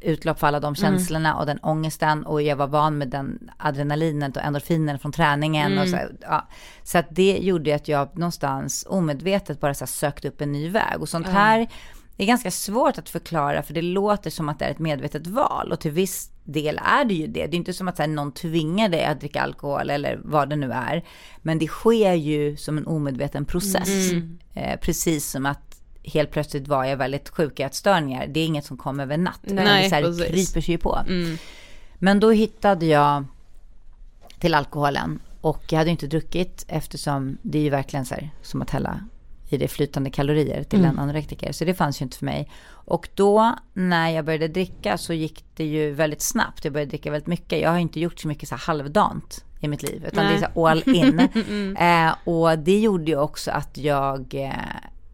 utlopp för alla de mm. känslorna mm. och den ångesten och jag var van med den adrenalinet och endorfinen från träningen mm. och så, ja. så att det gjorde att jag någonstans omedvetet bara så sökte upp en ny väg och sånt här det är ganska svårt att förklara för det låter som att det är ett medvetet val och till viss del är det ju det. Det är inte som att här, någon tvingar dig att dricka alkohol eller vad det nu är. Men det sker ju som en omedveten process. Mm. Eh, precis som att helt plötsligt var jag väldigt sjuk i ätstörningar. Det är inget som kommer över natt. Nej, det så här, kryper sig på. Mm. Men då hittade jag till alkoholen och jag hade inte druckit eftersom det är ju verkligen så här, som att hälla i det flytande kalorier till mm. en anorektiker. Så det fanns ju inte för mig. Och då när jag började dricka så gick det ju väldigt snabbt. Jag började dricka väldigt mycket. Jag har inte gjort så mycket så halvdant i mitt liv. Utan Nej. det är så all in. *laughs* mm. eh, och det gjorde ju också att jag eh,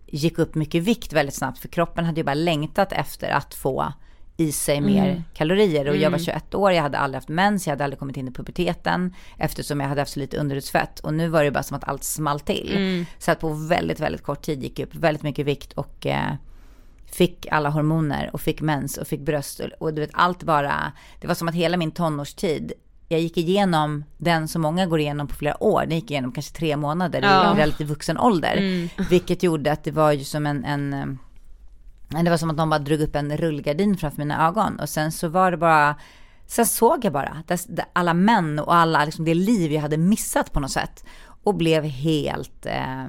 gick upp mycket vikt väldigt snabbt. För kroppen hade ju bara längtat efter att få i sig mer mm. kalorier. Och jag var 21 mm. år, jag hade aldrig haft mens, jag hade aldrig kommit in i puberteten. Eftersom jag hade haft så lite underhudsfett. Och nu var det bara som att allt small till. Mm. Så att på väldigt, väldigt kort tid gick jag upp väldigt mycket vikt och eh, fick alla hormoner och fick mens och fick bröst. Och, och du vet allt bara, det var som att hela min tonårstid jag gick igenom den som många går igenom på flera år. Den gick igenom kanske tre månader ja. i relativt vuxen ålder. Mm. Vilket gjorde att det var ju som en, en eh, det var som att någon bara drog upp en rullgardin framför mina ögon. Och sen så var det bara, sen såg jag bara alla män och alla, liksom det liv jag hade missat på något sätt. Och blev helt, eh,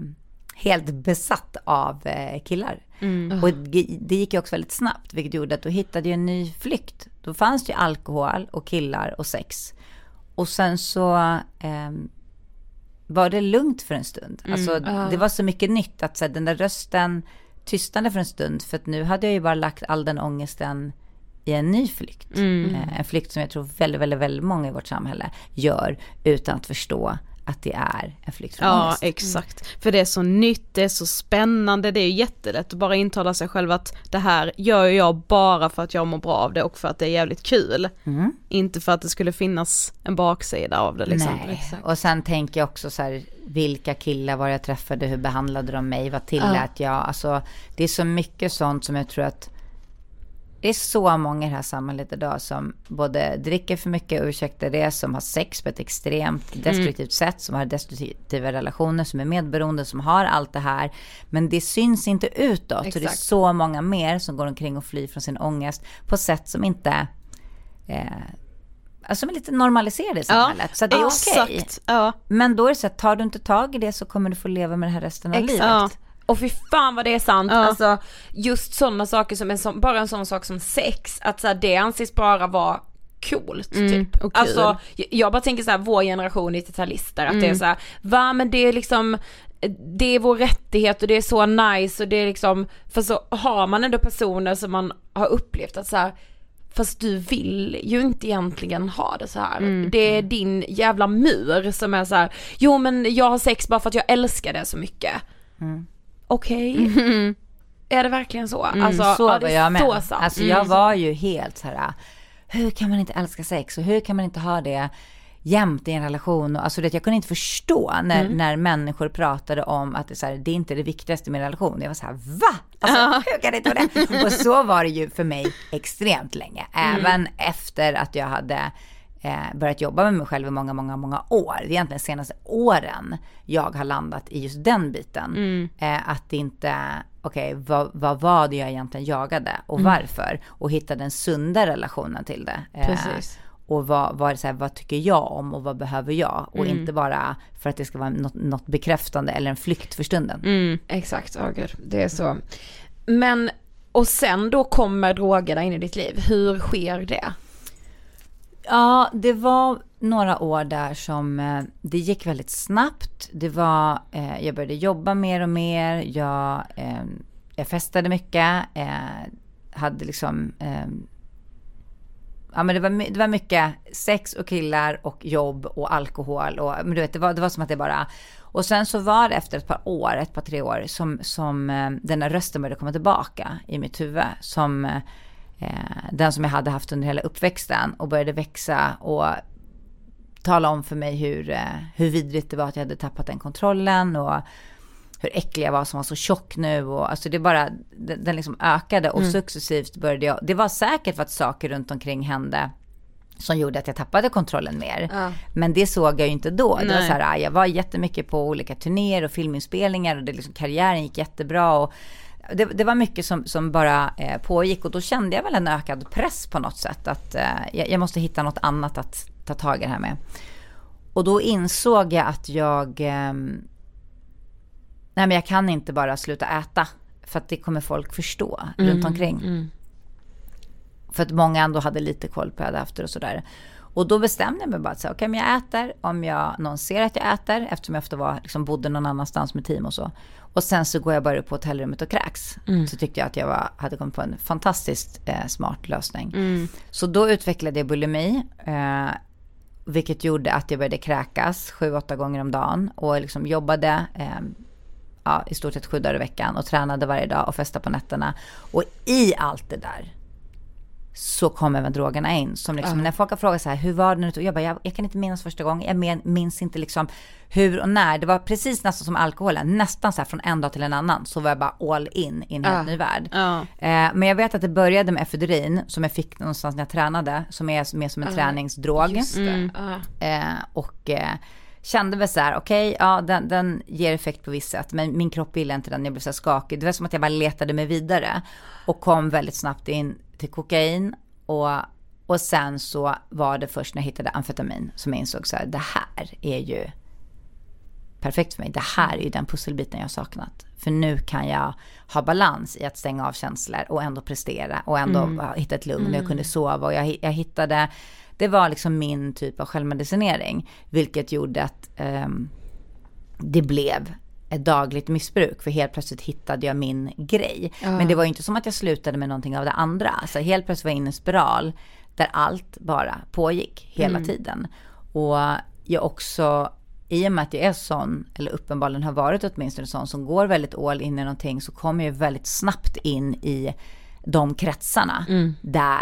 helt besatt av eh, killar. Mm. Och det gick ju också väldigt snabbt, vilket gjorde att då hittade jag en ny flykt. Då fanns det ju alkohol och killar och sex. Och sen så eh, var det lugnt för en stund. Mm. Alltså det var så mycket nytt att så här, den där rösten tystnade för en stund. För att nu hade jag ju bara lagt all den ångesten i en ny flykt. Mm. Eh, en flykt som jag tror väldigt, väldigt, väldigt många i vårt samhälle gör utan att förstå att det är en flykt från Ja, ångest. exakt. För det är så nytt, det är så spännande, det är jättelätt att bara intala sig själv att det här gör jag bara för att jag mår bra av det och för att det är jävligt kul. Mm. Inte för att det skulle finnas en baksida av det liksom. Nej, exakt. och sen tänker jag också så här, vilka killar var jag träffade, hur behandlade de mig, vad tillät ja. jag? Alltså, det är så mycket sånt som jag tror att det är så många i det här samhället idag som både dricker för mycket, ursäkta det, som har sex på ett extremt mm. destruktivt mm. sätt, som har destruktiva relationer, som är medberoende, som har allt det här. Men det syns inte utåt. Exakt. Och det är så många mer som går omkring och flyr från sin ångest på sätt som inte eh, Alltså är lite normaliserade i samhället. Ja, så det är okej. Okay. Ja. Men då är det så att tar du inte tag i det så kommer du få leva med det här resten av Exakt. livet. Ja. Och fy fan vad det är sant, ja. alltså just sådana saker som en sån, bara en sån sak som sex, att så här, det anses bara vara coolt mm, typ. Och alltså jag bara tänker så här, vår generation 90-talister, att mm. det är mm. så här, va men det är liksom det är vår rättighet och det är så nice och det är liksom, för så har man ändå personer som man har upplevt att så här, fast du vill ju inte egentligen ha det så här. Mm. Det är din jävla mur som är så här, jo men jag har sex bara för att jag älskar det så mycket. Mm okej. Okay. Mm. Är det verkligen så? Mm, alltså, så ja, var jag med. Så sant. Alltså jag mm. var ju helt så här, hur kan man inte älska sex och hur kan man inte ha det? jämt i en relation. Alltså det, jag kunde inte förstå när, Mm. när människor pratade om att det, så här, det är inte det viktigaste med en relation. Jag var så här, va? Alltså, hur kan det inte vara det? Och så var det ju för mig extremt länge. Mm. Även efter att jag hade eh, börjat jobba med mig själv i många, många, många år. Det är egentligen de senaste åren jag har landat i just den biten. Mm. Eh, att inte, okej, vad, vad var det jag egentligen jagade och Mm. varför? Och hitta den sunda relationen till det. Eh, Precis. och vad, vad, så här, vad tycker jag om och vad behöver jag? Och Mm. inte bara för att det ska vara något, något bekräftande eller en flykt för stunden. Mm, exakt, ja gud, det är så. Men, och sen då kommer drogerna in i ditt liv, hur sker det? Ja, det var några år där som eh, det gick väldigt snabbt. Det var, eh, jag började jobba mer och mer. Jag, eh, jag festade mycket. Eh, hade liksom, eh, ja men det var, det var mycket sex och killar och jobb och alkohol och, men du vet, det var, det var som att det bara, och sen så var det efter ett par år, ett par tre år, som, som eh, den där rösten började komma tillbaka i mitt huvud. Som eh, den som jag hade haft under hela uppväxten och började växa och tala om för mig hur, eh, hur vidrigt det var att jag hade tappat den kontrollen och hur äcklig jag var som var så tjock nu och alltså det bara, den, den liksom ökade och successivt började jag, det var säkert för att saker runt omkring hände som gjorde att jag tappade kontrollen mer. Men det såg jag ju inte då. Det var så här, jag var jättemycket på olika turnéer och filminspelningar och det liksom, karriären gick jättebra. Och det, det var mycket som, som bara eh, pågick och då kände jag väl en ökad press på något sätt. Att eh, jag, måste hitta något annat att ta tag i det här med. Och då insåg jag att jag, ehm, nej men jag kan inte bara sluta äta. För att det kommer folk förstå runt omkring. För att många ändå hade lite koll på vad jag hade haft och sådär. Och då bestämde jag mig bara att säga, men jag äter om jag, någon ser att jag äter, eftersom jag ofta var, liksom, bodde någon annanstans med team och så. Och sen så går jag bara upp på hotellrummet och kräks. Så tyckte jag att jag var, hade kommit på en fantastiskt eh, smart lösning. Så då utvecklade jag bulimi. Eh, vilket gjorde att jag började kräkas sju, åtta gånger om dagen. Och liksom jobbade eh, ja, i stort sett sju dagar i veckan. Och tränade varje dag och festade på nätterna. Och i allt det där så kom även drogerna in. Som liksom, När folk har frågat så här, hur var det nu? Jag bara, jag, jag kan inte minnas första gången. Jag men, minns inte liksom hur och när. Det var precis nästan som alkoholen. Nästan så här från en dag till en annan. Så var jag bara all in i en helt ny värld. Ja. Eh, men jag vet att det började med efedrin som jag fick någonstans när jag tränade. Som är mer som en träningsdrog. Eh, och eh, kände väl så här, okej, ja den, den ger effekt på visst sätt. Men min kropp ville inte den, jag blev så här skakig. Det var som att jag bara letade mig vidare. Och kom väldigt snabbt in till kokain. Och, och sen så var det först när jag hittade amfetamin som jag insåg så här, det här är ju perfekt för mig. Det här är ju den pusselbiten jag saknat. För nu kan jag ha balans i att stänga av känslor och ändå prestera och ändå ha- hitta ett lugn. Jag kunde sova och jag, jag hittade, det var liksom min typ av självmedicinering. Vilket gjorde att ehm, det blev ett dagligt missbruk. För helt plötsligt hittade jag min grej. Men det var ju inte som att jag slutade med någonting av det andra. Så helt plötsligt var jag inne i en spiral där allt bara pågick hela tiden. Och jag också, i och med att jag är sån, eller uppenbarligen har varit åtminstone sån, som går väldigt all in i någonting, så kommer jag väldigt snabbt in i de kretsarna där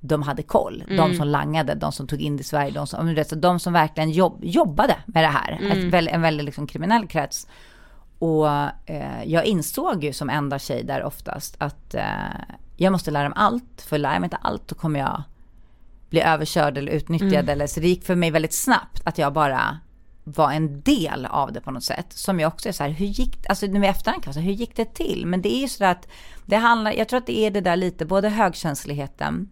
de hade koll. Mm. De som langade, de som tog in det i Sverige, de som, de, som verkligen jobb, jobbade med det här. Mm. Väl- en väldigt liksom kriminell krets. Och eh, jag insåg ju som enda tjej där oftast att eh, jag måste lära mig allt. För lär jag mig inte allt då kommer jag bli överkörd eller utnyttjad. Mm. Eller, så det gick för mig väldigt snabbt att jag bara var en del av det på något sätt. Som jag också är så här, hur gick, alltså nu i efterhand kan jag säga, hur gick det till? Men det är ju så att det handlar, jag tror att det är det där lite, både högkänsligheten,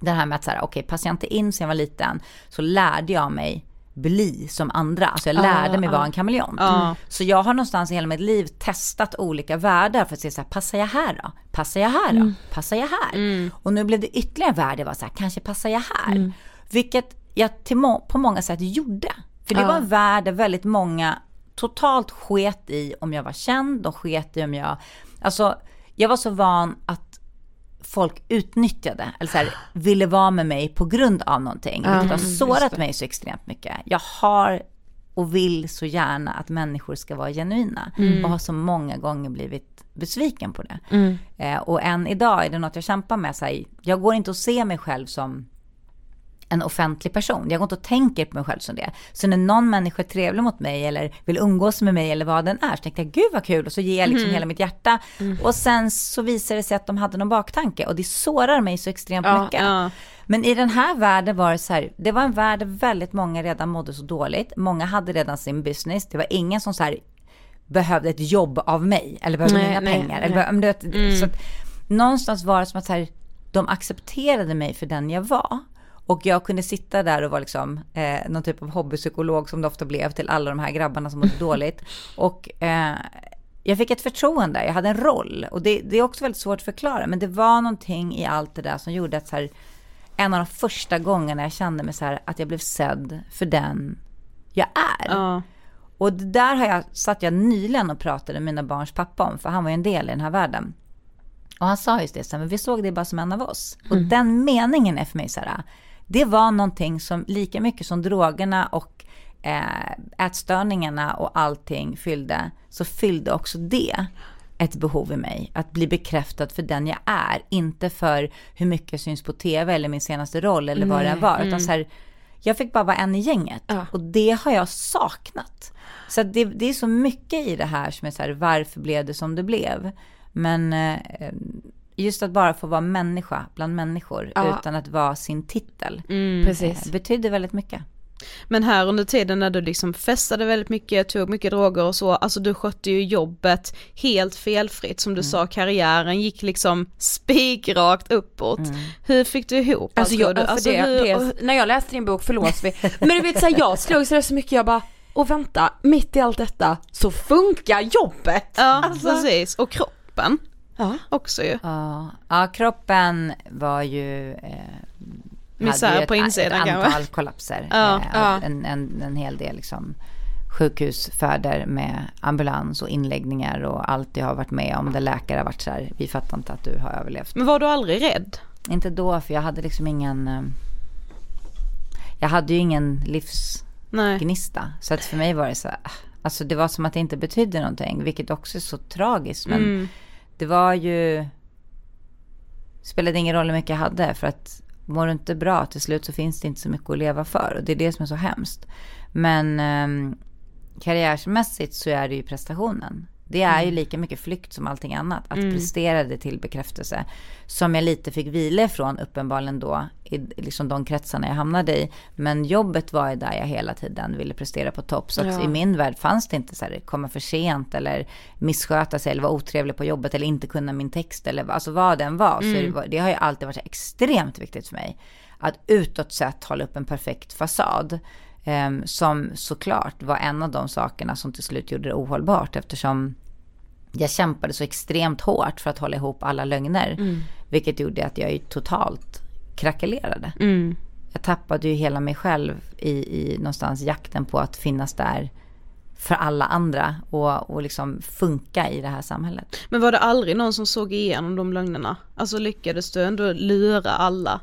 det här med att så här, okej, passade jag inte in sen jag var liten så lärde jag mig bli som andra. Alltså jag lärde mig vara en kameleont. Så jag har någonstans i hela mitt liv testat olika världar för att se så här, passar jag här då? Passar jag här då? Passar jag här? Och nu blev det ytterligare en värld, jag var så här, kanske passar jag här? Vilket jag till må- på många sätt gjorde. För det var en värld där väldigt många totalt sket i om jag var känd, de sket i om jag, alltså jag var så van att folk utnyttjade, eller så här, ville vara med mig på grund av någonting. Vilket har sårat mig så extremt mycket. Jag har och vill så gärna att människor ska vara genuina. Och har så många gånger blivit besviken på det. Eh, och än idag är det något jag kämpar med. Så här, jag går inte att se mig själv som en offentlig person. Jag går inte och tänker på mig själv som det. Så när någon människa är trevlig mot mig eller vill umgås med mig eller vad den är, så tänkte jag gud vad kul och så ger jag liksom hela mitt hjärta. Och sen så visar det sig att de hade någon baktanke och det sårar mig så extremt mycket. ja. Men i den här världen var det så här, det var en värld där väldigt många redan mådde så dåligt. Många hade redan sin business. Det var ingen som så här behövde ett jobb av mig eller behövde Nej, inga nej, pengar. nej. Eller, behövde- vet, så att, någonstans var det som att så här, de accepterade mig för den jag var. Och jag kunde sitta där och vara liksom, eh, någon typ av hobbypsykolog som det ofta blev till alla de här grabbarna som mådde *laughs* dåligt. Och eh, jag fick ett förtroende, jag hade en roll. Och det, det är också väldigt svårt att förklara, men det var någonting i allt det där som gjorde att så här, en av de första gångerna jag kände mig så här, att jag blev sedd för den jag är. Ja. Och det där har jag, satt jag nyligen och pratade med mina barns pappa om, för han var ju en del i den här världen. Och han sa just det, så här, men vi såg det bara som en av oss. Och den meningen är för mig så här, det var någonting som lika mycket som drogerna och eh, ätstörningarna och allting fyllde, så fyllde också det ett behov i mig. Att bli bekräftad för den jag är, inte för hur mycket jag syns på tv eller min senaste roll eller vad det var. Utan så här, jag fick bara vara en i gänget. Och det har jag saknat. Så det, det är så mycket i det här som är så här, varför blev det som det blev? Men eh, just att bara få vara människa bland människor Ja. utan att vara sin titel. Precis. eh, Betyder väldigt mycket. Men här under tiden när du liksom festade väldigt mycket, tog mycket droger och så, alltså du skötte ju jobbet helt felfritt som du sa, karriären gick liksom spikrakt uppåt. Hur fick du ihop allt, Alltså, jag, du? Alltså, det, hur- det, och- när jag läste din bok, förlåt vi, *laughs* men du vet såhär, jag slog så, så mycket, jag bara, och vänta, mitt i allt detta så funkar jobbet! Ja, Alltså- precis. Och kroppen Ja. också ju. Ja, ja kroppen var ju... Eh, Misär på ett, insidan ett kanske. antal kollapser. Ja, eh, ja. En, en, en hel del liksom sjukhusfärder med ambulans och inläggningar och allt jag har varit med om där läkare har varit så här, vi fattar inte att du har överlevt. Men var du aldrig rädd? Inte då, för jag hade liksom ingen... eh, Jag hade ju ingen Nej. livsgnista. Så att för mig var det så här, alltså det var som att det inte betydde någonting, vilket också är så tragiskt. Men Mm det var ju... spelade ingen roll hur mycket jag hade, för att mår du inte bra till slut så finns det inte så mycket att leva för. Och det är det som är så hemskt. Men eh, karriärmässigt så är det ju prestationen. Det är ju lika mycket flykt som allting annat. Att prestera det till bekräftelse. Som jag lite fick vila ifrån uppenbarligen då. I liksom de kretsarna jag hamnade i. Men jobbet var ju där jag hela tiden ville prestera på topp. Så att i min värld fanns det inte så här komma för sent. Eller missköta sig. Eller vara otrevlig på jobbet. Eller inte kunna min text. Eller alltså vad den var. Så det, var, det har ju alltid varit extremt viktigt för mig. Att utåt sett hålla upp en perfekt fasad. Ehm, som såklart var en av de sakerna som till slut gjorde det ohållbart eftersom jag kämpade så extremt hårt för att hålla ihop alla lögner. Vilket gjorde att jag ju totalt krackelerade. Jag tappade ju hela mig själv i, i någonstans jakten på att finnas där för alla andra och, och liksom funka i det här samhället. Men var det aldrig någon som såg igenom de lögnerna? Alltså lyckades du ändå lura alla?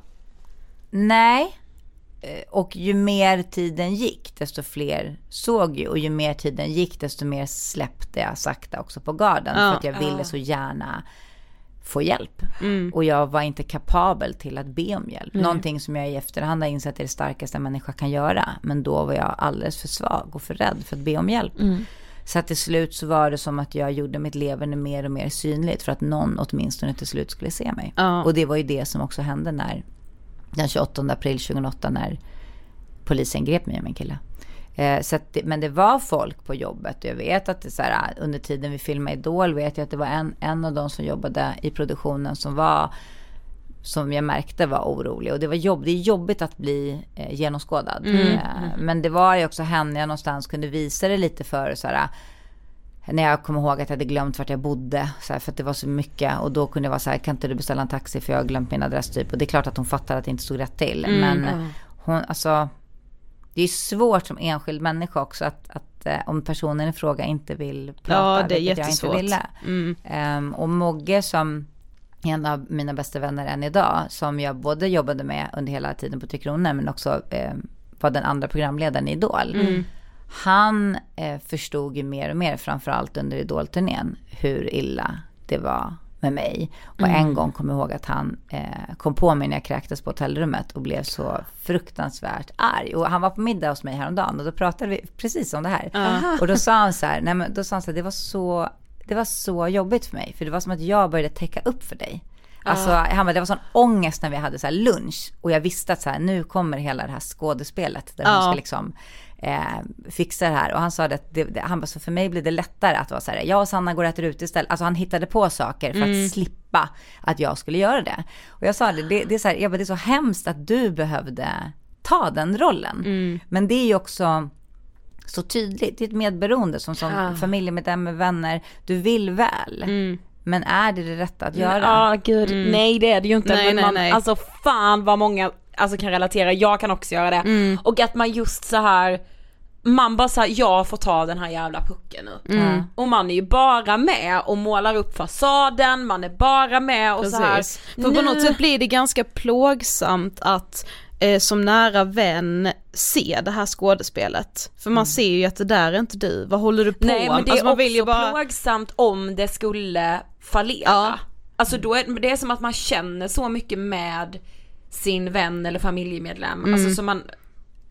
Nej, och ju mer tiden gick, desto fler såg ju. Och ju mer tiden gick, desto mer släppte jag sakta också på garden. Ja, för att jag ville så gärna få hjälp. Mm. Och jag var inte kapabel till att be om hjälp. Mm. Någonting som jag i efterhand har insett är det starkaste en människa kan göra. Men då var jag alldeles för svag och för rädd för att be om hjälp. Mm. Så att till slut så var det som att jag gjorde mitt levande mer och mer synligt för att någon åtminstone till slut skulle se mig. Ja. Och det var ju det som också hände när den 28 april 2008 när polisen grep mig och min kille. Eh, så att, men det var folk på jobbet. Jag vet att det så här, under tiden vi filmade Idol vet jag att det var en, en av de som jobbade i produktionen som var som jag märkte var orolig. Och det var jobb, det är jobbigt att bli eh, genomskådad. Mm. Eh, men det var ju också henne jag någonstans kunde visa det lite för. Så här, när jag kom ihåg att jag hade glömt vart jag bodde. Så här, för att det var så mycket. Och då kunde jag vara så här, kan inte du beställa en taxi för jag har glömt min adress typ. Och det är klart att hon fattar att det inte stod rätt till. Mm. Men hon, alltså. Det är svårt som enskild människa också att, att eh, om personen i fråga inte vill prata. Ja, det är jättesvårt. Jag inte ville. Mm. Um, och Mogge som en av mina bästa vänner än idag, som jag både jobbade med under hela tiden på Tre Kronor, men också eh, var den andra programledaren i Idol. Mm han eh, förstod ju mer och mer, framförallt under Idol-turnén, hur illa det var med mig. Och mm. en gång kom jag ihåg att han eh, kom på mig när jag kräktes på hotellrummet och blev så fruktansvärt arg. Och han var på middag hos mig häromdagen och då pratade vi precis om det här. Aha. Och då sa han så här, nej men då sa han så här, det var så, det var så jobbigt för mig. För det var som att jag började täcka upp för dig. Alltså, han bara, det var sån ångest när vi hade så lunch och jag visste att så här, nu kommer hela det här skådespelet där ja. hon ska liksom eh, fixa det här. Och han sa det att det, det, han bara, så för mig blir det lättare att vara så här, jag och Sanna går och äter ute istället. Alltså han hittade på saker för mm. att slippa att jag skulle göra det. Och jag sa det, det, det är så här, jag bara, det är så hemskt att du behövde ta den rollen. Mm. Men det är ju också så tydligt, det är ett medberoende som, som ja. familjemedlem med vänner, du vill väl. Mm. Men är det det rätta att göra? Ja, gud, mm. nej det är det ju inte. Nej, nej, man, nej. Alltså fan vad många alltså, kan relatera, jag kan också göra det. Mm. Och att man just så här man bara såhär, jag får ta den här jävla pucken nu. Mm. Och man är ju bara med och målar upp fasaden, man är bara med och Precis. så här. För nu... på något sätt blir det ganska plågsamt att eh, som nära vän se det här skådespelet. För man mm. ser ju att det där är inte du, vad håller du på med? Nej men det är alltså, också bara... plågsamt om det skulle fallera. Ja. Alltså då är det är som att man känner så mycket med sin vän eller familjemedlem. Mm. Alltså så man,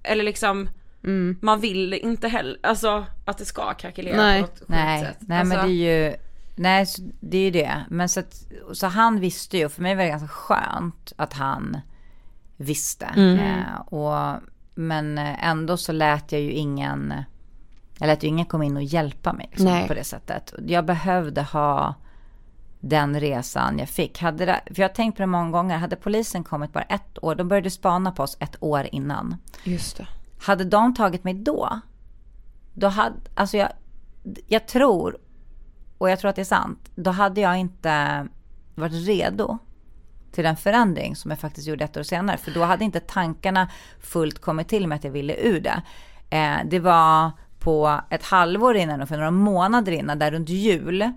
eller liksom Mm. Man vill inte heller, alltså att det ska krackelera nej. på något nej. sätt. Nej alltså. men det är ju, nej det är ju det. Men så att, så han visste ju, och för mig var det ganska skönt att han visste. Mm. Eh, och, men ändå så lät jag ju ingen, jag lät ju ingen komma in och hjälpa mig liksom, på det sättet. Jag behövde ha den resan jag fick. Hade det, för jag har tänkt på det många gånger, hade polisen kommit bara ett år, de började spana på oss ett år innan. Just det. Hade de tagit mig då, då hade, alltså jag, jag tror, och jag tror att det är sant, då hade jag inte varit redo till den förändring som jag faktiskt gjorde ett år senare. För då hade inte tankarna fullt kommit till mig att jag ville ur det. Eh, det var på ett halvår innan och för några månader innan, där runt jul.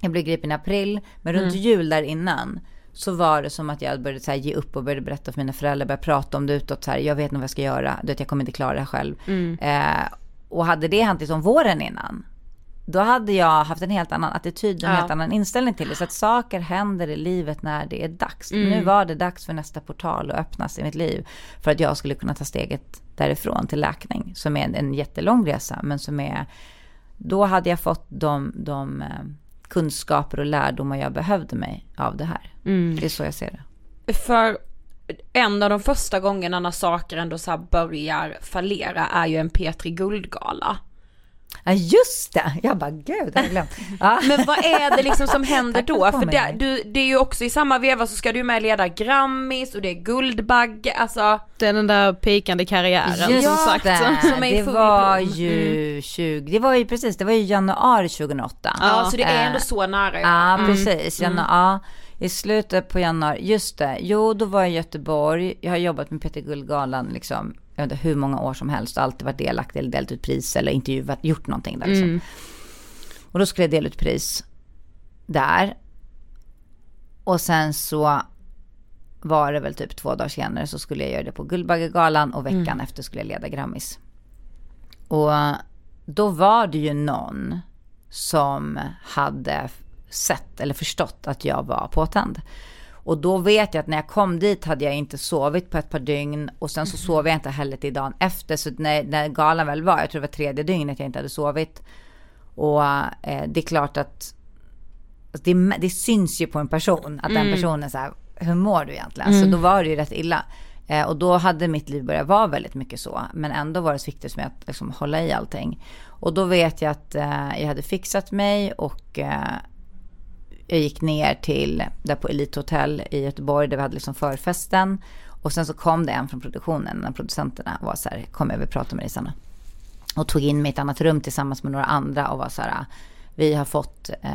Jag blev gripen i april, men runt mm. jul där innan så var det som att jag började så här, ge upp och började berätta för mina föräldrar, började prata om det utåt så här, jag vet inte vad jag ska göra, du vet jag kommer inte klara det själv. Mm. Eh, och hade det hänt liksom våren innan, då hade jag haft en helt annan attityd, en ja. helt annan inställning till det. Så att saker händer i livet när det är dags. Mm. Nu var det dags för nästa portal att öppnas i mitt liv. För att jag skulle kunna ta steget därifrån till läkning. Som är en, en jättelång resa, men som är, då hade jag fått de, de eh, kunskaper och lärdomar jag behövde mig av det här. Mm. Det är så jag ser det. För en av de första gångerna när saker ändå så börjar fallera är ju en Petri Guldgala. Ja just det, jag bara gud, jag glömt. Ja. Men vad är det liksom som händer då? För det, du, det är ju också i samma veva så ska du med leda Grammis och det är Guldbagge, alltså. Det är den där pikande karriären just som sagt. Det, som är det var ju mm. 20, det var ju precis, det var ju januari 2008. Ja, ja så det är ändå så nära. Ja, mm. precis, januari. I slutet på januari, just det, jo då var jag i Göteborg, jag har jobbat med Peter Guldgalan liksom jag vet inte hur många år som helst alltid varit delaktig eller delat ut pris eller intervjuat, gjort någonting där liksom. Och då skulle jag dela ut pris där. Och sen så var det väl typ två dagar senare så skulle jag göra det på Guldbaggegalan och veckan efter skulle jag leda Grammis. Och då var det ju någon som hade sett eller förstått att jag var påtänd. Och då vet jag att när jag kom dit hade jag inte sovit på ett par dygn och sen så sov jag inte heller till dagen efter. Så när, när galan väl var, jag tror det var tredje dygnet jag inte hade sovit. Och eh, det är klart att det, det syns ju på en person att den personen så här, hur mår du egentligen? Så då var det ju rätt illa. Eh, och då hade mitt liv börjat vara väldigt mycket så. Men ändå var det så viktigt för mig att liksom, hålla i allting. Och då vet jag att eh, jag hade fixat mig och eh, jag gick ner till, där på Elite Hotel i Göteborg där vi hade liksom förfesten. Och sen så kom det en från produktionen, en av producenterna och var så här, kom över och prata med dig Sanna. Och tog in mig i ett annat rum tillsammans med några andra och var så här, vi har fått eh,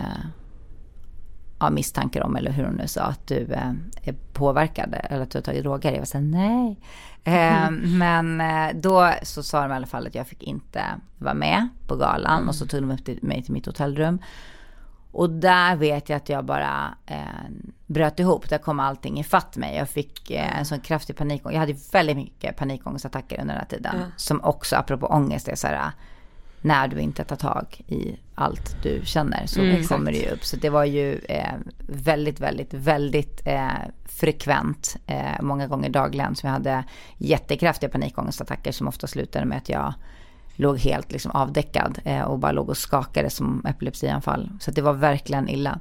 ja, misstankar om, eller hur hon nu sa, att du eh, är påverkad eller att du har tagit droger. Jag var så här, nej. Eh, men eh, då så sa de i alla fall att jag fick inte vara med på galan och så tog de upp till, mig till mitt hotellrum. Och där vet jag att jag bara eh, bröt ihop. Där kom allting ifatt mig. Jag fick eh, en sån kraftig panikångest. Jag hade väldigt mycket panikångestattacker under den här tiden. Som också, apropå ångest, är så här. När du inte tar tag i allt du känner så kommer det ju upp. Så det var ju eh, väldigt, väldigt, väldigt eh, frekvent. Eh, många gånger dagligen. som jag hade jättekraftiga panikångestattacker som ofta slutade med att jag låg helt liksom avdäckad eh, och bara låg och skakade som epilepsianfall. Så det var verkligen illa.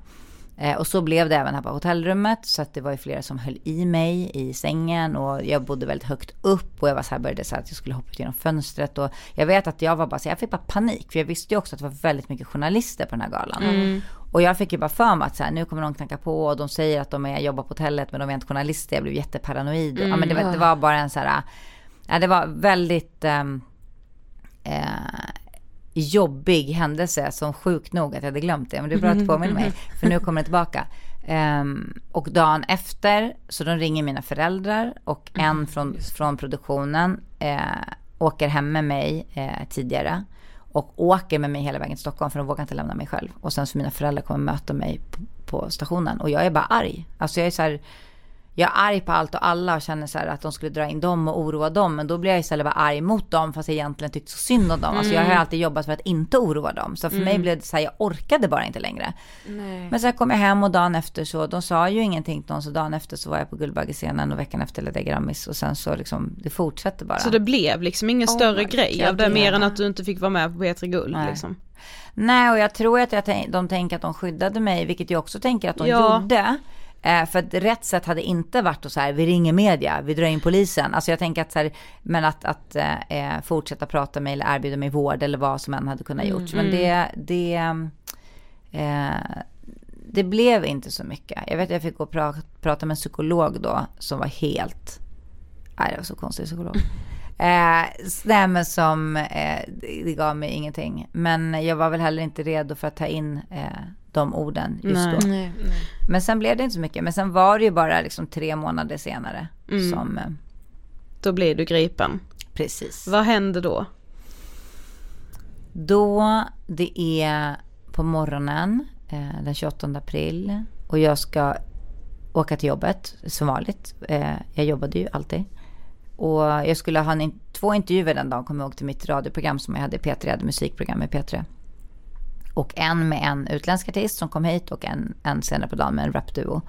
Eh, och så blev det även här på hotellrummet. Så att det var ju flera som höll i mig i sängen. Och jag bodde väldigt högt upp. Och jag var så här, började så här att jag skulle hoppa ut genom fönstret. Och jag vet att jag var bara så jag fick bara panik. För jag visste ju också att det var väldigt mycket journalister på den här galan. Och jag fick ju bara för mig att så här, nu kommer någon knacka på. Och de säger att de är, jobbar på hotellet men de är inte journalister. Jag blev jätteparanoid. Ja, men det, var, det var bara en så här, ja, det var väldigt... ehm, eh, jobbig händelse som sjukt nog att jag hade glömt det. Men det är bra att du påminner mig, *laughs* för nu kommer det tillbaka. Ehm, och dagen efter, så de ringer mina föräldrar och en från, från produktionen eh, åker hem med mig eh, tidigare. Och åker med mig hela vägen till Stockholm för de vågar inte lämna mig själv. Och sen så mina föräldrar kommer möta mig på, på stationen. Och jag är bara arg. Alltså jag är så här, jag är arg på allt och alla och känner så här att de skulle dra in dem och oroa dem. Men då blir jag istället bara arg mot dem fast jag egentligen tyckte så synd om dem. Alltså jag har alltid jobbat för att inte oroa dem. Så för mig blev det så här, jag orkade bara inte längre. Men sen kom jag hem och dagen efter så, de sa ju ingenting till någon. Så dagen efter så var jag på Guldbaggescenen och veckan efter ledde jag Grammis. Och sen så liksom, det fortsätter bara. Så det blev liksom ingen Oh större grej av det, mer än att du inte fick vara med på P3 Guld Nej. liksom. Nej, och jag tror att jag de tänker att de skyddade mig, vilket jag också tänker att de Ja. gjorde. Eh, för att rätt sätt hade inte varit att så här, vi ringer media, vi drar in polisen. Alltså jag tänker att så här, men att, att eh, fortsätta prata med eller erbjuda mig vård eller vad som än hade kunnat gjorts. Men det, det, eh, det blev inte så mycket. Jag vet att jag fick gå och pra, prata med en psykolog då som var helt, nej det var så konstig psykolog. *laughs* Eh, nej men som, eh, det gav mig ingenting. Men jag var väl heller inte redo för att ta in eh, de orden just Nej. då. Nej, nej. Men sen blev det inte så mycket. Men sen var det ju bara liksom tre månader senare som, eh, Då blir du gripen. precis. Vad händer då? Då, det är på morgonen eh, den 28 april och jag ska åka till jobbet som vanligt. Eh, jag jobbade ju alltid. Och jag skulle ha en, två intervjuer den dagen, kommer jag ihåg, till mitt radioprogram som jag hade i P3, jag hade musikprogram med P3. Och en med en utländsk artist som kom hit och en, en senare på dagen med en rapduo.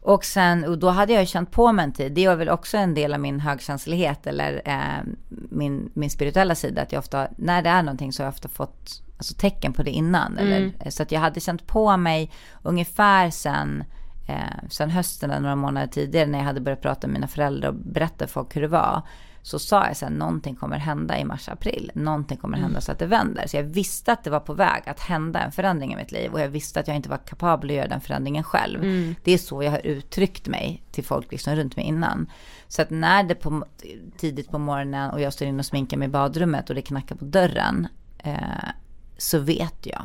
Och sen, och då hade jag ju känt på mig en tid, det är väl också en del av min högkänslighet eller eh, min, min spirituella sida, att jag ofta, när det är någonting så har jag ofta fått alltså, tecken på det innan. Eller, så att jag hade känt på mig ungefär sen, eh, sen hösten, några månader tidigare, när jag hade börjat prata med mina föräldrar och berätta för folk hur det var. Så sa jag sen, någonting kommer hända i mars-april. Någonting kommer hända så att det vänder. Så jag visste att det var på väg att hända en förändring i mitt liv. Och jag visste att jag inte var kapabel att göra den förändringen själv. Det är så jag har uttryckt mig till folk liksom runt mig innan. Så att när det på, tidigt på morgonen och jag står inne och sminkar mig i badrummet och det knackar på dörren. Eh, så vet jag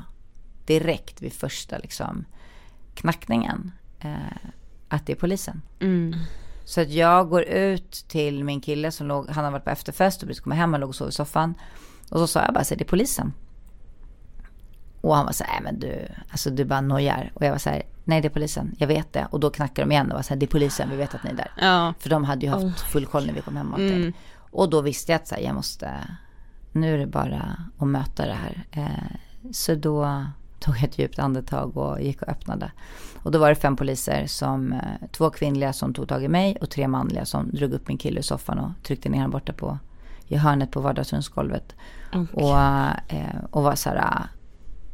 direkt vid första liksom, knackningen eh, att det är polisen. Så att jag går ut till min kille som låg, han har varit på efterfest och precis kommit hem, han låg och sov i soffan. Och så sa jag bara så här, det är polisen. Och han var så här, men du, alltså du bara nojar. Och jag var så här, nej det är polisen, jag vet det. Och då knackade de igen och var så här, det är polisen, vi vet att ni är där. Ja. För de hade ju haft full koll när vi kom hem och allting. Och då visste jag att så här, jag måste, nu är det bara att möta det här. Eh, så då tog jag ett djupt andetag och gick och öppnade. Och då var det fem poliser, som, eh, två kvinnliga som tog tag i mig och tre manliga som drog upp min kille ur soffan och tryckte ner honom borta på, i hörnet på vardagsrumsgolvet. Och, eh, och var så här, ah,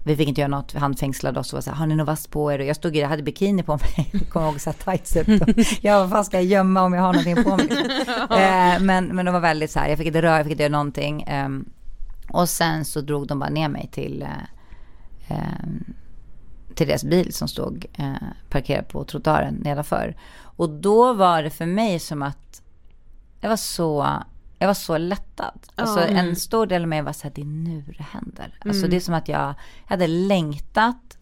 vi fick inte göra något, han fängslade oss och var så här, har ni något vasst på er? Och jag stod i, jag hade bikini på mig, jag *laughs* kommer ihåg så här tights upp. *laughs* Jag, vad fan ska jag gömma om jag har någonting på mig? *laughs* eh, men, men det var väldigt så här, jag fick inte röra, jag fick inte göra någonting. Ehm, och sen så drog de bara ner mig till, eh, ehm, till deras bil som stod eh, parkerad på trottoaren nedanför. Och då var det för mig som att jag var så, jag var så lättad. Alltså en stor del av mig var så här, det är nu det händer. Alltså det är som att jag, jag hade längtat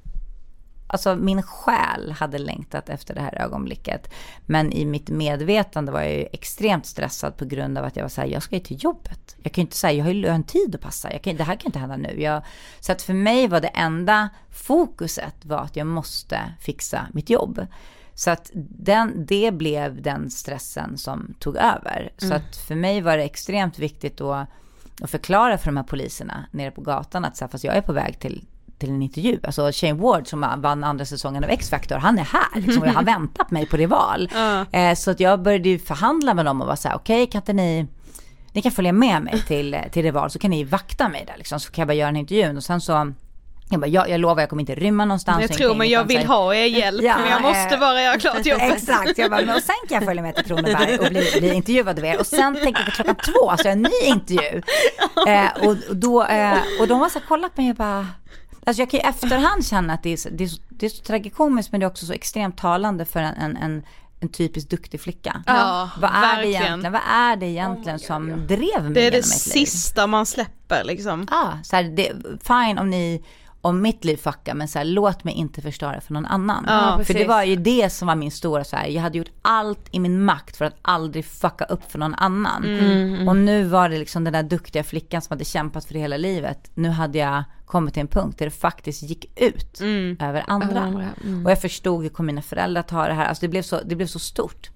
Alltså min själ hade längtat efter det här ögonblicket. Men i mitt medvetande var jag ju extremt stressad på grund av att jag var så här, jag ska ju till jobbet. Jag kan ju inte säga, jag har ju en tid att passa. Jag kan, det här kan inte hända nu. Jag, så att för mig var det enda fokuset var att jag måste fixa mitt jobb. Så att den, det blev den stressen som tog över. Så att för mig var det extremt viktigt då att förklara för de här poliserna nere på gatan att så här, fast jag är på väg till, till en intervju. Alltså Shane Ward som vann andra säsongen av X-Factor, han är här liksom, och jag har *laughs* väntat mig på rival. Eh, så att jag började ju förhandla med dem och var så här, okej kan inte ni, ni kan följa med mig till, till rival så kan ni vakta mig där liksom, så kan jag bara göra en intervju. Och sen så, jag bara, jag, jag lovar jag kommer inte rymma någonstans. Jag tror men jag så vill ha er hjälp, Ja, men jag måste eh, bara göra klart jobbet. Exakt, jag bara, men och sen kan jag följa med till Kronoberg och bli, bli intervjuad av er. Och sen tänkte jag klockan två, så jag en ny intervju. *laughs* Eh, och, och då, eh, och de var så här, kolla på mig och bara, alltså jag kan ju i efterhand känna att det är, så, det är, så, det är så tragikomiskt men det är också så extremt talande för en, en, en en typiskt duktig flicka. Ja, vad är det egentligen, vad är det egentligen som drev mig Det är det sista man släpper liksom. Ja, så här, det, fine om ni, om mitt liv fuckar, men så här, låt mig inte förstöra för någon annan. Ja, för det var ju det som var min stora så här, jag hade gjort allt i min makt för att aldrig fucka upp för någon annan. Mm, Och nu var det liksom den där duktiga flickan som hade kämpat för det hela livet. Nu hade jag kommit till en punkt där det faktiskt gick ut Mm. över andra. Och jag förstod hur kommer mina föräldrar ta det här, alltså det blev så, det blev så stort.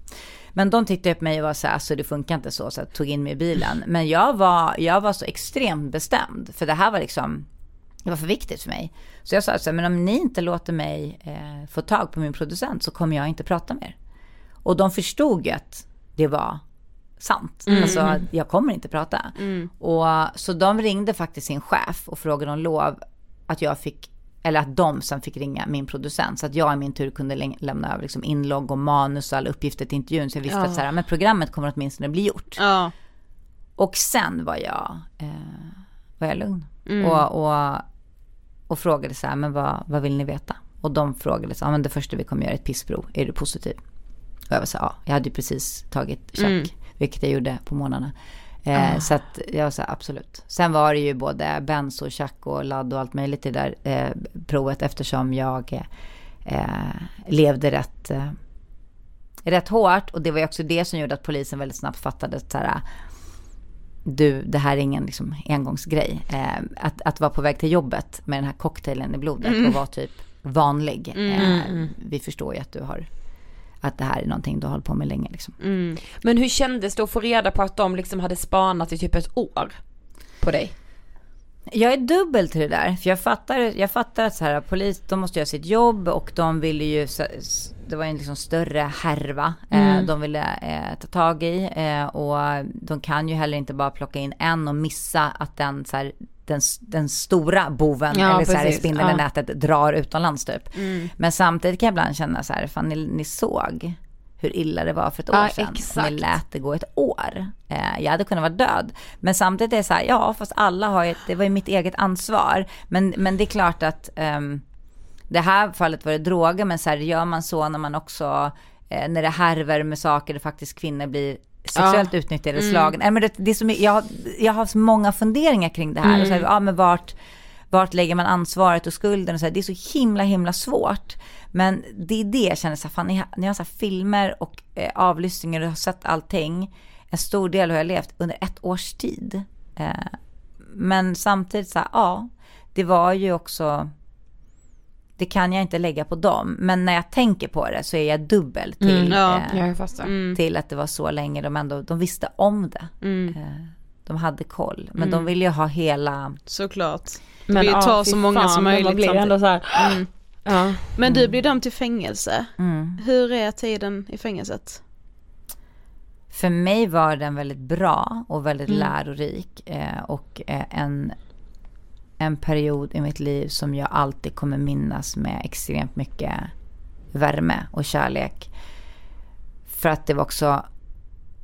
Men de tittade på mig och var så här, alltså det funkar inte så, så jag tog in mig i bilen. Men jag var, jag var så extremt bestämd, för det här var liksom, det var för viktigt för mig. Så jag sa så här, men om ni inte låter mig eh, få tag på min producent så kommer jag inte prata med er. Och de förstod ju att det var sant. Alltså jag kommer inte prata. Och, så de ringde faktiskt sin chef och frågade om lov att jag fick, eller att de sen fick ringa min producent. Så att jag i min tur kunde lä- lämna över liksom inlogg och manus och alla uppgifter till intervjun. Så jag visste att så här, men programmet kommer åtminstone bli gjort. Ja. Och sen var jag, eh, var jag lugn. Och, och, och frågade så här, men vad, vad vill ni veta? Och de frågade så här, men det första vi kommer göra är ett pissprov, är du positiv? Och jag var så här, ja, jag hade ju precis tagit check, vilket jag gjorde på månaderna. Eh, Så att jag var så här, absolut. Sen var det ju både benzo, chack och ladd och allt möjligt i det där eh, provet eftersom jag eh, levde rätt, eh, rätt hårt. Och det var ju också det som gjorde att polisen väldigt snabbt fattade att så här, du, det här är ingen liksom, engångsgrej. Eh, att, att vara på väg till jobbet med den här cocktailen i blodet och vara typ vanlig. Eh, vi förstår ju att du har, att det här är någonting du har hållit på med länge liksom. Men hur kändes det att få reda på att de liksom hade spanat i typ ett år på dig? Jag är dubbel till det där. För jag fattar, jag fattar att så här, polis, de måste göra sitt jobb och de ville ju, det var en liksom större härva eh, de ville eh, ta tag i. Eh, och de kan ju heller inte bara plocka in en och missa att den, så här, den, den stora boven, Ja, eller så här, spindeln i Ja. nätet, drar utomlands typ. Men samtidigt kan jag ibland känna så här, fan ni, ni såg hur illa det var för ett år Ja, sedan. exakt. Ni lät det gå ett år. Eh, jag hade kunnat vara död. Men samtidigt är det så här, ja fast alla har ju, det var ju mitt eget ansvar. Men, men det är klart att ehm, det här fallet var det droger, men så här, gör man så när man också, eh, när det härver med saker där faktiskt kvinnor blir sexuellt utnyttjade, slagen. Nej, men det, det är så mycket, jag, jag har så många funderingar kring det här. Och så här, ja, men vart, vart lägger man ansvaret och skulden och så här, det är så himla himla svårt. Men det är det jag känner så här, fan ni har, ni har så här filmer och eh, avlyssningar och har sett allting. En stor del har jag levt under ett års tid. Eh, men samtidigt så här, ja, det var ju också, det kan jag inte lägga på dem. Men när jag tänker på det så är jag dubbel till, Mm, ja, eh, fattar. till att det var så länge de ändå, de visste om det. Eh, de hade koll, men de ville ju ha hela, Såklart. Men, vi tar fy så många fan, som möjligt Man blir ändå så här, ja. Men du blir dömd till fängelse. mm. Hur är tiden i fängelset? För mig var den väldigt bra och väldigt Mm. lärorik. Eh, och eh, en, en period i mitt liv som jag alltid kommer minnas med extremt mycket värme och kärlek. För att det var också,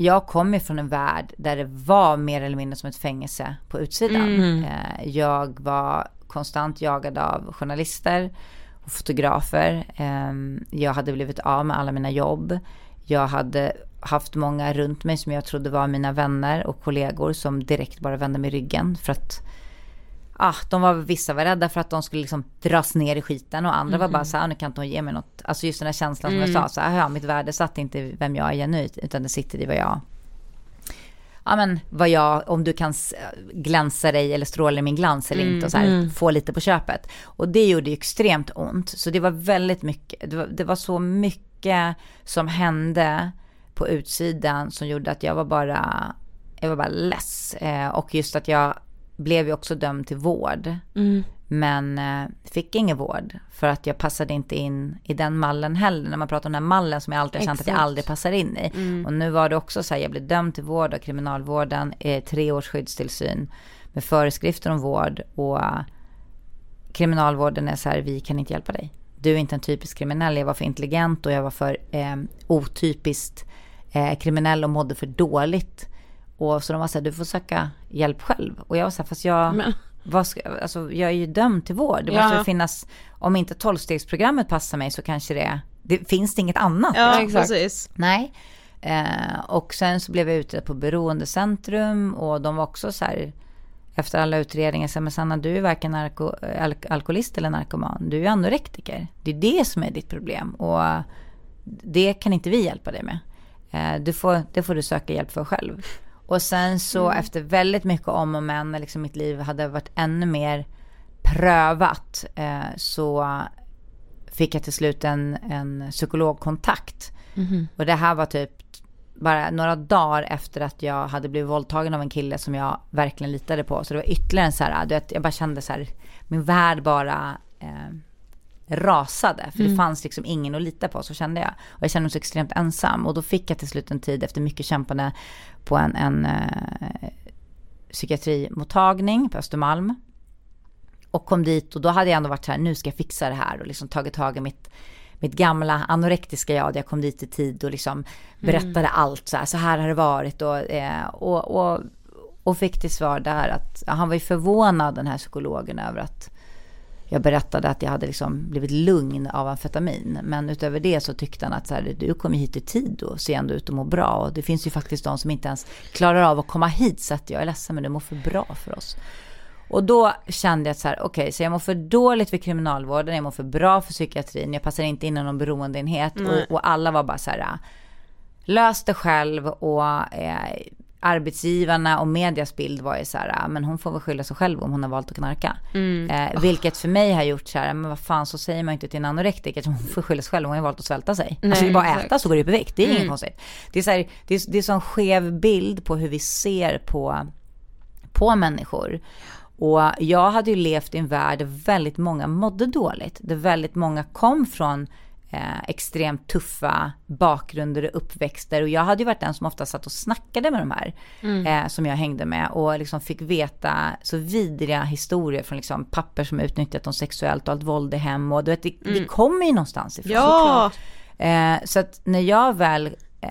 jag kom ju från en värld där det var mer eller mindre som ett fängelse på utsidan. Eh, jag var konstant jagad av journalister och fotografer. Eh, jag hade blivit av med alla mina jobb. Jag hade haft många runt mig som jag trodde var mina vänner och kollegor som direkt bara vände mig ryggen för att ah, de var, vissa var rädda för att de skulle liksom dras ner i skiten och andra var bara så här, "Ah, nu kan inte hon ge mig något. Alltså just den här känslan som jag sa, så här, ja, mitt värde satt inte i vem jag är genuint, utan det sitter i vad jag, ja men vad jag, om du kan glänsa dig eller stråla i min glans eller inte och så här, få lite på köpet. Och det gjorde ju extremt ont, så det var väldigt mycket, det var, det var så mycket som hände på utsidan som gjorde att jag var bara, jag var bara less. Eh, och just att jag blev ju också dömd till vård. Men eh, fick ingen vård för att jag passade inte in i den mallen heller. När man pratar om den här mallen som jag alltid har känt att jag aldrig passar in i. Och nu var det också så här, jag blev dömd till vård av kriminalvården, eh, tre års skyddstillsyn med föreskrifter om vård och eh, kriminalvården är så här, vi kan inte hjälpa dig. Du är inte en typisk kriminell, jag var för intelligent och jag var för eh, otypiskt eh, kriminell och mådde för dåligt. Och så de var så här, du får söka hjälp själv. Och jag var så här, fast jag, Men- vad ska, alltså, jag är ju dömd till vård. Det Ja. måste finnas, om inte tolvstegsprogrammet passar mig så kanske det, det finns det inget annat. Ja, exakt. precis. Nej. Eh, och sen så blev jag utredd på beroendecentrum och de var också så här efter alla utredningar, så här, men Sanna du är varken narko, al- alkoholist eller narkoman, du är anorektiker. Det är det som är ditt problem och det kan inte vi hjälpa dig med. Eh, du får, det får du söka hjälp för själv. Och sen så efter väldigt mycket om och men, liksom mitt liv hade varit ännu mer prövat, eh, så fick jag till slut en, en psykologkontakt. Och det här var typ bara några dagar efter att jag hade blivit våldtagen av en kille som jag verkligen litade på. Så det var ytterligare en så här, du vet, jag bara kände så här, min värld bara eh, rasade. För det fanns liksom ingen att lita på, så kände jag. Och jag kände mig så extremt ensam. Och då fick jag till slut en tid efter mycket kämpande på en, en eh, psykiatrimottagning på Östermalm. Och kom dit och då hade jag ändå varit så här, nu ska jag fixa det här och liksom tagit tag i mitt, mitt gamla anorektiska jag. Jag kom dit i tid och liksom berättade allt så här, så här har det varit och, eh, och, och, och fick till svar där att ja, han var ju förvånad den här psykologen över att jag berättade att jag hade liksom blivit lugn av amfetamin. Men utöver det så tyckte han att så här, du kom hit i tid och ser ändå ut att må bra. Och det finns ju faktiskt de som inte ens klarar av att komma hit. Så att jag är ledsen men du mår för bra för oss. Och då kände jag att så här, okej, så jag mår för dåligt för kriminalvården, jag mår för bra för psykiatrin, jag passar inte in i någon beroendeenhet. Och, och alla var bara så här, lös det själv och eh, arbetsgivarna och medias bild var ju så här, ah, men hon får väl skylla sig själv om hon har valt att knarka. Eh, vilket för mig har gjort så här, men vad fan så säger man inte till en anorektiker som hon får skylla sig själv, hon har ju valt att svälta sig. alltså det är bara att äta så går det upp i vikt, det är inget konstigt. Det är så här, det är, det är sån skev bild på hur vi ser på, på människor. Och jag hade ju levt i en värld där väldigt många mådde dåligt. Där väldigt många kom från eh, extremt tuffa bakgrunder och uppväxter. Och jag hade ju varit den som ofta satt och snackade med de här. Eh, som jag hängde med. Och liksom fick veta så vidriga historier från liksom papper som utnyttjat dem sexuellt och allt våld i hem. Och du vet, det, det kommer ju någonstans ifrån. Ja, Eh, så att när jag väl eh,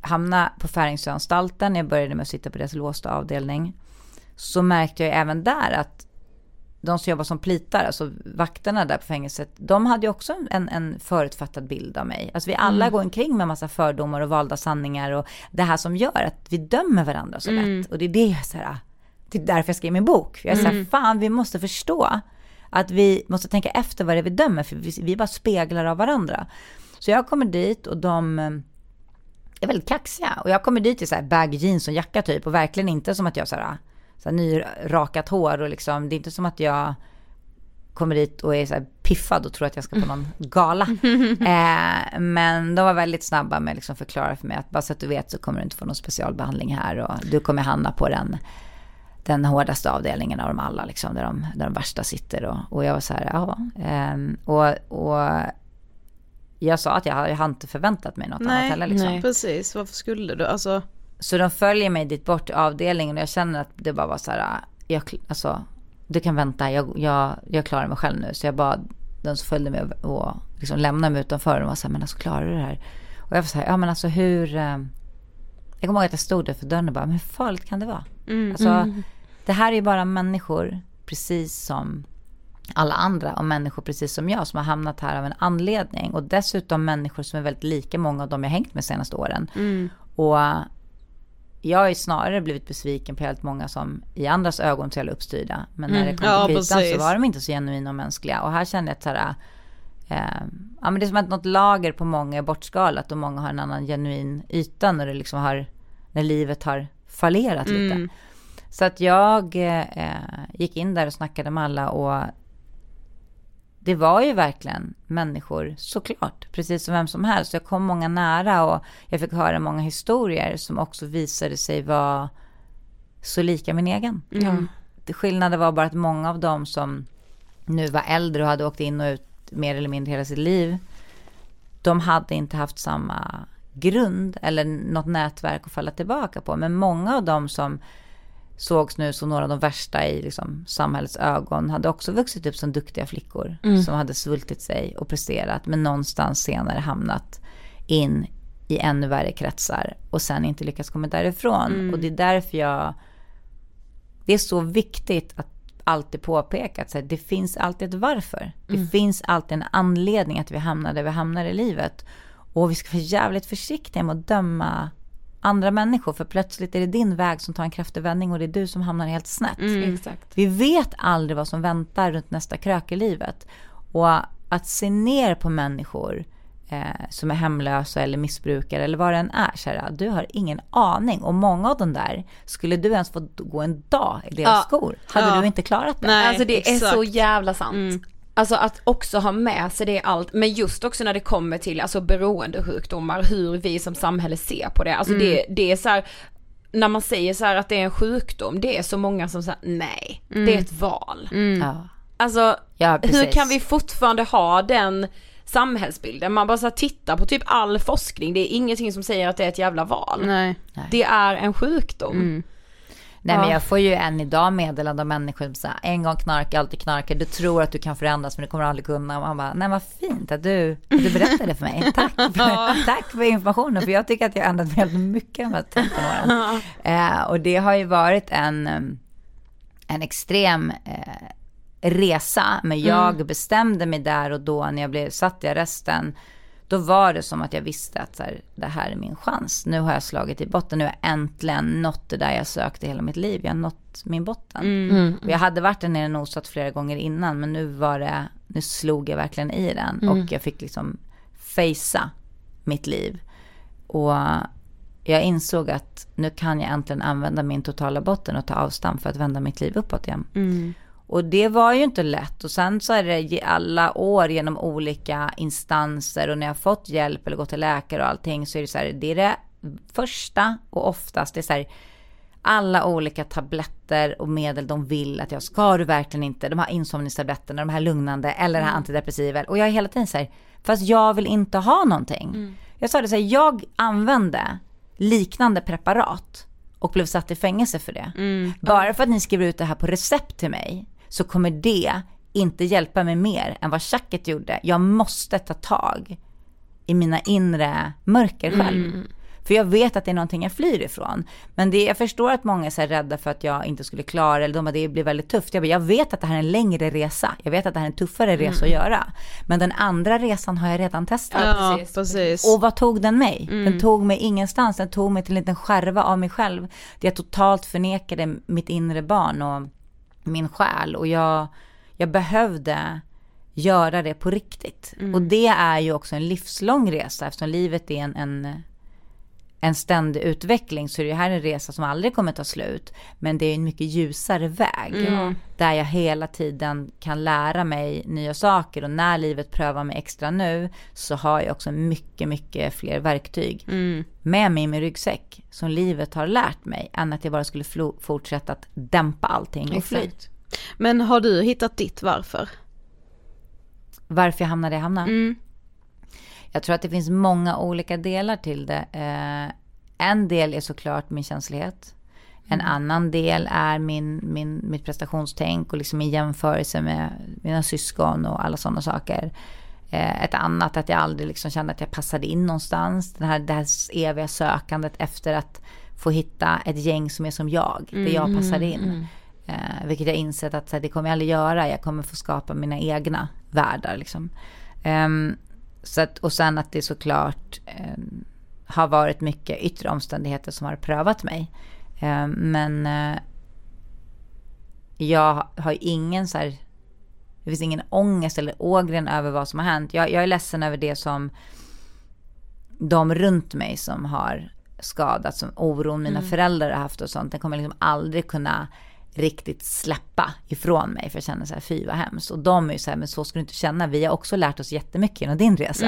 hamnade på Färingsöanstalten, jag började med att sitta på deras låsta avdelning, så märkte jag även där att de som jobbar som plitar, alltså vakterna där på fängelset, de hade ju också en, en förutfattad bild av mig. Alltså vi alla går omkring med massa fördomar och valda sanningar och det här som gör att vi dömer varandra så lätt. Och det är det jag säger, det är därför jag skrev min bok. Jag är mm. så här, fan vi måste förstå att vi måste tänka efter vad det är vi dömer, för vi, vi bara speglar av varandra. Så jag kommer dit och de eh, är väldigt kaxiga. Och jag kommer dit i så här bag jeans och jacka typ och verkligen inte som att jag så här, så här nyrakat hår och liksom, det är inte som att jag kommer dit och är så piffad och tror att jag ska på någon gala. *laughs* eh, men de var väldigt snabba med att liksom förklara för mig att bara så att du vet så kommer du inte få någon specialbehandling här och du kommer hamna på den, den hårdaste avdelningen av dem alla, liksom, där, de, där de värsta sitter. Och, och jag var så här, ja. Eh, och, och jag sa att jag, jag har inte förväntat mig något nej, annat heller. Liksom. Nej, precis. Varför skulle du? Alltså... Så de följer mig dit bort till avdelningen och jag känner att det bara var så här, jag, alltså du kan vänta, jag, jag, jag klarar mig själv nu. Så jag bad den som följde med och, och liksom lämnade mig utanför och var så här, men alltså klarar du det här? Och jag var så här, ja men alltså hur... Eh, jag kommer ihåg att jag stod där för dörren och bara, men hur farligt kan det vara? Mm, alltså, mm. det här är ju bara människor, precis som alla andra och människor precis som jag som har hamnat här av en anledning. Och dessutom människor som är väldigt lika många av dem jag hängt med senaste åren. Mm. Och jag har ju snarare blivit besviken på helt många som i andras ögon jävla uppstyrda. Men när mm. det kom ja, till kritan så var de inte så genuina och mänskliga. Och här kände jag att så här, eh, ja men det är som att något lager på många är bortskalat och många har en annan genuin yta när det liksom har, när livet har fallerat mm. lite. Så att jag eh, gick in där och snackade med alla och det var ju verkligen människor, såklart, precis som vem som helst. Jag kom många nära och jag fick höra många historier som också visade sig vara så lika min egen. Mm. Skillnaden var bara att många av dem som nu var äldre och hade åkt in och ut mer eller mindre hela sitt liv, de hade inte haft samma grund eller något nätverk att falla tillbaka på. Men många av dem som sågs nu som några av de värsta i liksom, samhällets ögon, hade också vuxit upp som duktiga flickor mm. som hade svultit sig och presterat, men någonstans senare hamnat in i ännu värre kretsar och sen inte lyckats komma därifrån. Mm. Och det är därför jag, det är så viktigt att alltid påpeka att det finns alltid ett varför. Det mm. finns alltid en anledning att vi hamnar där vi hamnar i livet. Och vi ska vara jävligt försiktiga med att döma andra människor för plötsligt är det din väg som tar en kraftig vändning och det är du som hamnar helt snett. Mm, Vi vet aldrig vad som väntar runt nästa krök i livet. Och att se ner på människor eh, som är hemlösa eller missbrukare eller vad det än är, kära, du har ingen aning. Och många av de där, skulle du ens få gå en dag i deras ja. skor, hade ja. du inte klarat det. Nej, alltså det exakt. är så jävla sant. Mm. Alltså att också ha med sig det allt, men just också när det kommer till alltså beroendesjukdomar, hur vi som samhälle ser på det. Alltså mm. det, det är så här, när man säger så att det är en sjukdom, det är så många som säger nej, mm. det är ett val. Mm. Ja. Alltså ja, hur kan vi fortfarande ha den samhällsbilden? Man bara så tittar på typ all forskning, det är ingenting som säger att det är ett jävla val. Nej. Det är en sjukdom. Nej ja. men jag får ju än idag meddelande av människor som säger en gång knarkar, alltid knarkar. Du tror att du kan förändras men du kommer aldrig kunna. Och man bara, nej vad fint att du, att du berättade för mig. *laughs* Tack för, tack för informationen för jag tycker att jag har ändrat mig väldigt mycket de här 13 åren. Eh, och det har ju varit en, en extrem eh, resa. Men jag mm. bestämde mig där och då när jag blev satt i arresten då var det som att jag visste att så här, det här är min chans. Nu har jag slagit i botten, nu har jag äntligen nått det där jag sökte hela mitt liv. Jag har nått min botten. Mm. Mm. Jag hade varit där nere och nosat flera gånger innan, men nu var det, nu slog jag verkligen i den. Mm. Och jag fick liksom fejsa mitt liv. Och jag insåg att nu kan jag äntligen använda min totala botten och ta avstamp för att vända mitt liv uppåt igen. Mm. Och det var ju inte lätt. Och sen så är det alla år genom olika instanser och när jag fått hjälp eller gått till läkare och allting så är det så här, det är det första och oftast det är så här, alla olika tabletter och medel de vill att jag ska du verkligen inte, de här insomningstabletterna, de här lugnande eller det här mm. antidepressiva. Och jag är hela tiden så här, fast jag vill inte ha någonting. Mm. Jag sa det så här, jag använde liknande preparat och blev satt i fängelse för det. Mm. Bara för att ni skriver ut det här på recept till mig så kommer det inte hjälpa mig mer än vad tjacket gjorde. Jag måste ta tag i mina inre mörker själv. Mm. För jag vet att det är någonting jag flyr ifrån. Men det, jag förstår att många är så rädda för att jag inte skulle klara eller de att det blir väldigt tufft. Jag, bara, jag vet att det här är en längre resa. Jag vet att det här är en tuffare resa att göra. Men den andra resan har jag redan testat. Ja, precis. precis. Och vad tog den mig? Den tog mig ingenstans. Den tog mig till en liten skärva av mig själv. Där jag totalt förnekade mitt inre barn och min själ. Och jag, jag behövde göra det på riktigt. Och det är ju också en livslång resa eftersom livet är en, en, en ständig utveckling så är det här en resa som aldrig kommer ta slut. Men det är en mycket ljusare väg. Där jag hela tiden kan lära mig nya saker och när livet prövar mig extra nu så har jag också mycket, mycket fler verktyg med mig i min ryggsäck som livet har lärt mig än att jag bara skulle fortsätta att dämpa allting och fly. Men har du hittat ditt varför? Varför jag hamnade där jag hamnade? Jag tror att det finns många olika delar till det. Eh, en del är såklart min känslighet. En annan del är min, min, mitt prestationstänk och liksom min jämförelse med mina syskon och alla sådana saker. Eh, ett annat att jag aldrig liksom kände att jag passade in någonstans. Den här, det här eviga sökandet efter att få hitta ett gäng som är som jag, där jag passar in. Eh, vilket jag insett att här, det kommer jag aldrig göra. Jag kommer få skapa mina egna världar. Liksom. Ehm, så att, och sen att det såklart ehm, har varit mycket yttre omständigheter som har prövat mig. Ehm, men eh, jag har ingen så här, det finns ingen ångest eller ågren över vad som har hänt. Jag, jag är ledsen över det som de runt mig som har skadats, som oron mina föräldrar har haft och sånt, den kommer liksom aldrig kunna riktigt släppa ifrån mig för jag känner så här, fy vad hemskt. Och de är ju så här, men så ska du inte känna, vi har också lärt oss jättemycket genom din resa.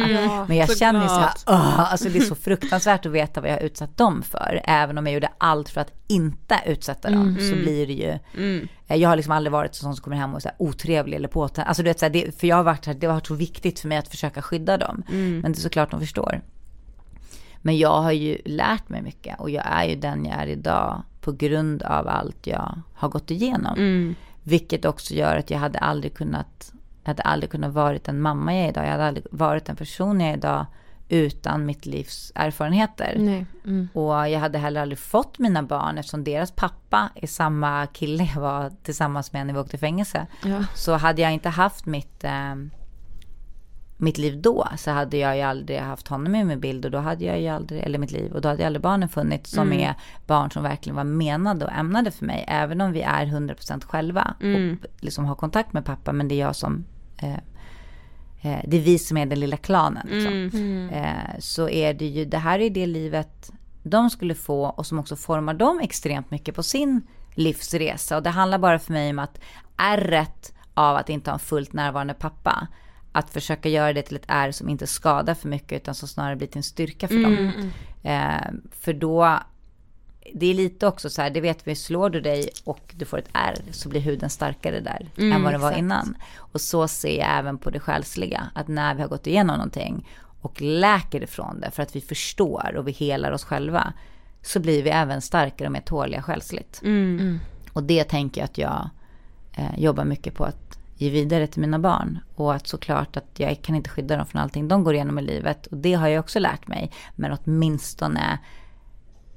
men jag känner ju så här, "Åh", alltså det är så fruktansvärt att veta vad jag har utsatt dem för. Även om jag gjorde allt för att inte utsätta dem, så blir det ju, Eh, jag har liksom aldrig varit sån som kommer hem och är så här otrevlig eller påtänd. Alltså du vet, så här, det, för jag har varit så här, det har varit så viktigt för mig att försöka skydda dem. Men det är såklart de förstår. Men jag har ju lärt mig mycket och jag är ju den jag är idag på grund av allt jag har gått igenom. Vilket också gör att jag hade aldrig kunnat, jag hade aldrig kunnat varit den mamma jag är idag. Jag hade aldrig varit den person jag är idag utan mitt livs erfarenheter. Mm. Och jag hade heller aldrig fått mina barn eftersom deras pappa är samma kille jag var tillsammans med när vi åkte i fängelse. Ja. Så hade jag inte haft mitt, eh, mitt liv då så hade jag ju aldrig haft honom i min bild och då hade jag ju aldrig, eller mitt liv, och då hade ju aldrig barnen funnits som är barn som verkligen var menade och ämnade för mig. Även om vi är 100% själva och liksom har kontakt med pappa men det är jag som eh, eh, det är vi som är den lilla klanen. Liksom. Eh, så är det ju, det här är det livet de skulle få och som också formar dem extremt mycket på sin livsresa. Och det handlar bara för mig om att ärret av att inte ha en fullt närvarande pappa, att försöka göra det till ett ärr som inte skadar för mycket utan som snarare blir till en styrka för dem. Eh, för då, det är lite också så här, det vet vi, slår du dig och du får ett ärr så blir huden starkare där än vad den var innan. Och så ser jag även på det själsliga, att när vi har gått igenom någonting och läker ifrån det för att vi förstår och vi helar oss själva, så blir vi även starkare och mer tåliga själsligt. Och det tänker jag att jag eh, jobbar mycket på att ge vidare till mina barn. Och att såklart att jag kan inte skydda dem från allting de går igenom i livet. Och det har jag också lärt mig. Men åtminstone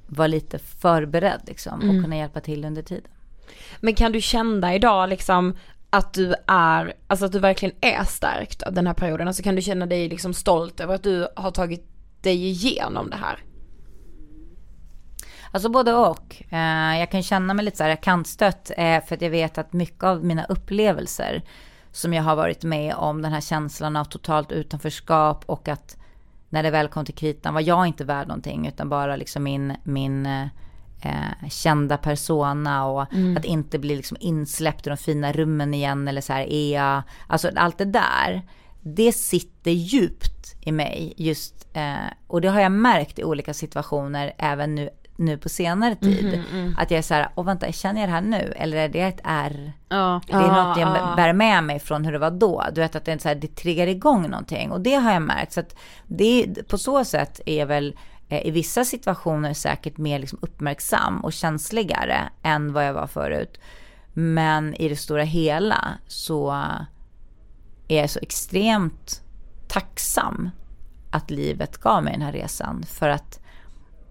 vara lite förberedd liksom, och kunna hjälpa till under tiden. Men kan du känna idag liksom att du är, alltså att du verkligen är stärkt av den här perioden? Alltså kan du känna dig liksom stolt över att du har tagit dig igenom det här? Alltså både och. Eh, jag kan känna mig lite så här kantstött eh, för att jag vet att mycket av mina upplevelser som jag har varit med om, den här känslan av totalt utanförskap och att när det väl kom till kritan var jag inte värd någonting utan bara liksom min, min eh, eh, kända persona och att inte bli liksom insläppt i de fina rummen igen eller så här är jag, alltså allt det där, det sitter djupt i mig just, eh, och det har jag märkt i olika situationer även nu, nu på senare tid. Att jag är så här, åh vänta, känner jag det här nu? Eller är det ett R? Ja. Det är något jag bär med mig från hur det var då. Du vet att det, är så här, det triggar igång någonting. Och det har jag märkt. Så att det, på så sätt är jag väl eh, i vissa situationer säkert mer liksom uppmärksam och känsligare än vad jag var förut. Men i det stora hela så är jag så extremt tacksam att livet gav mig den här resan. För att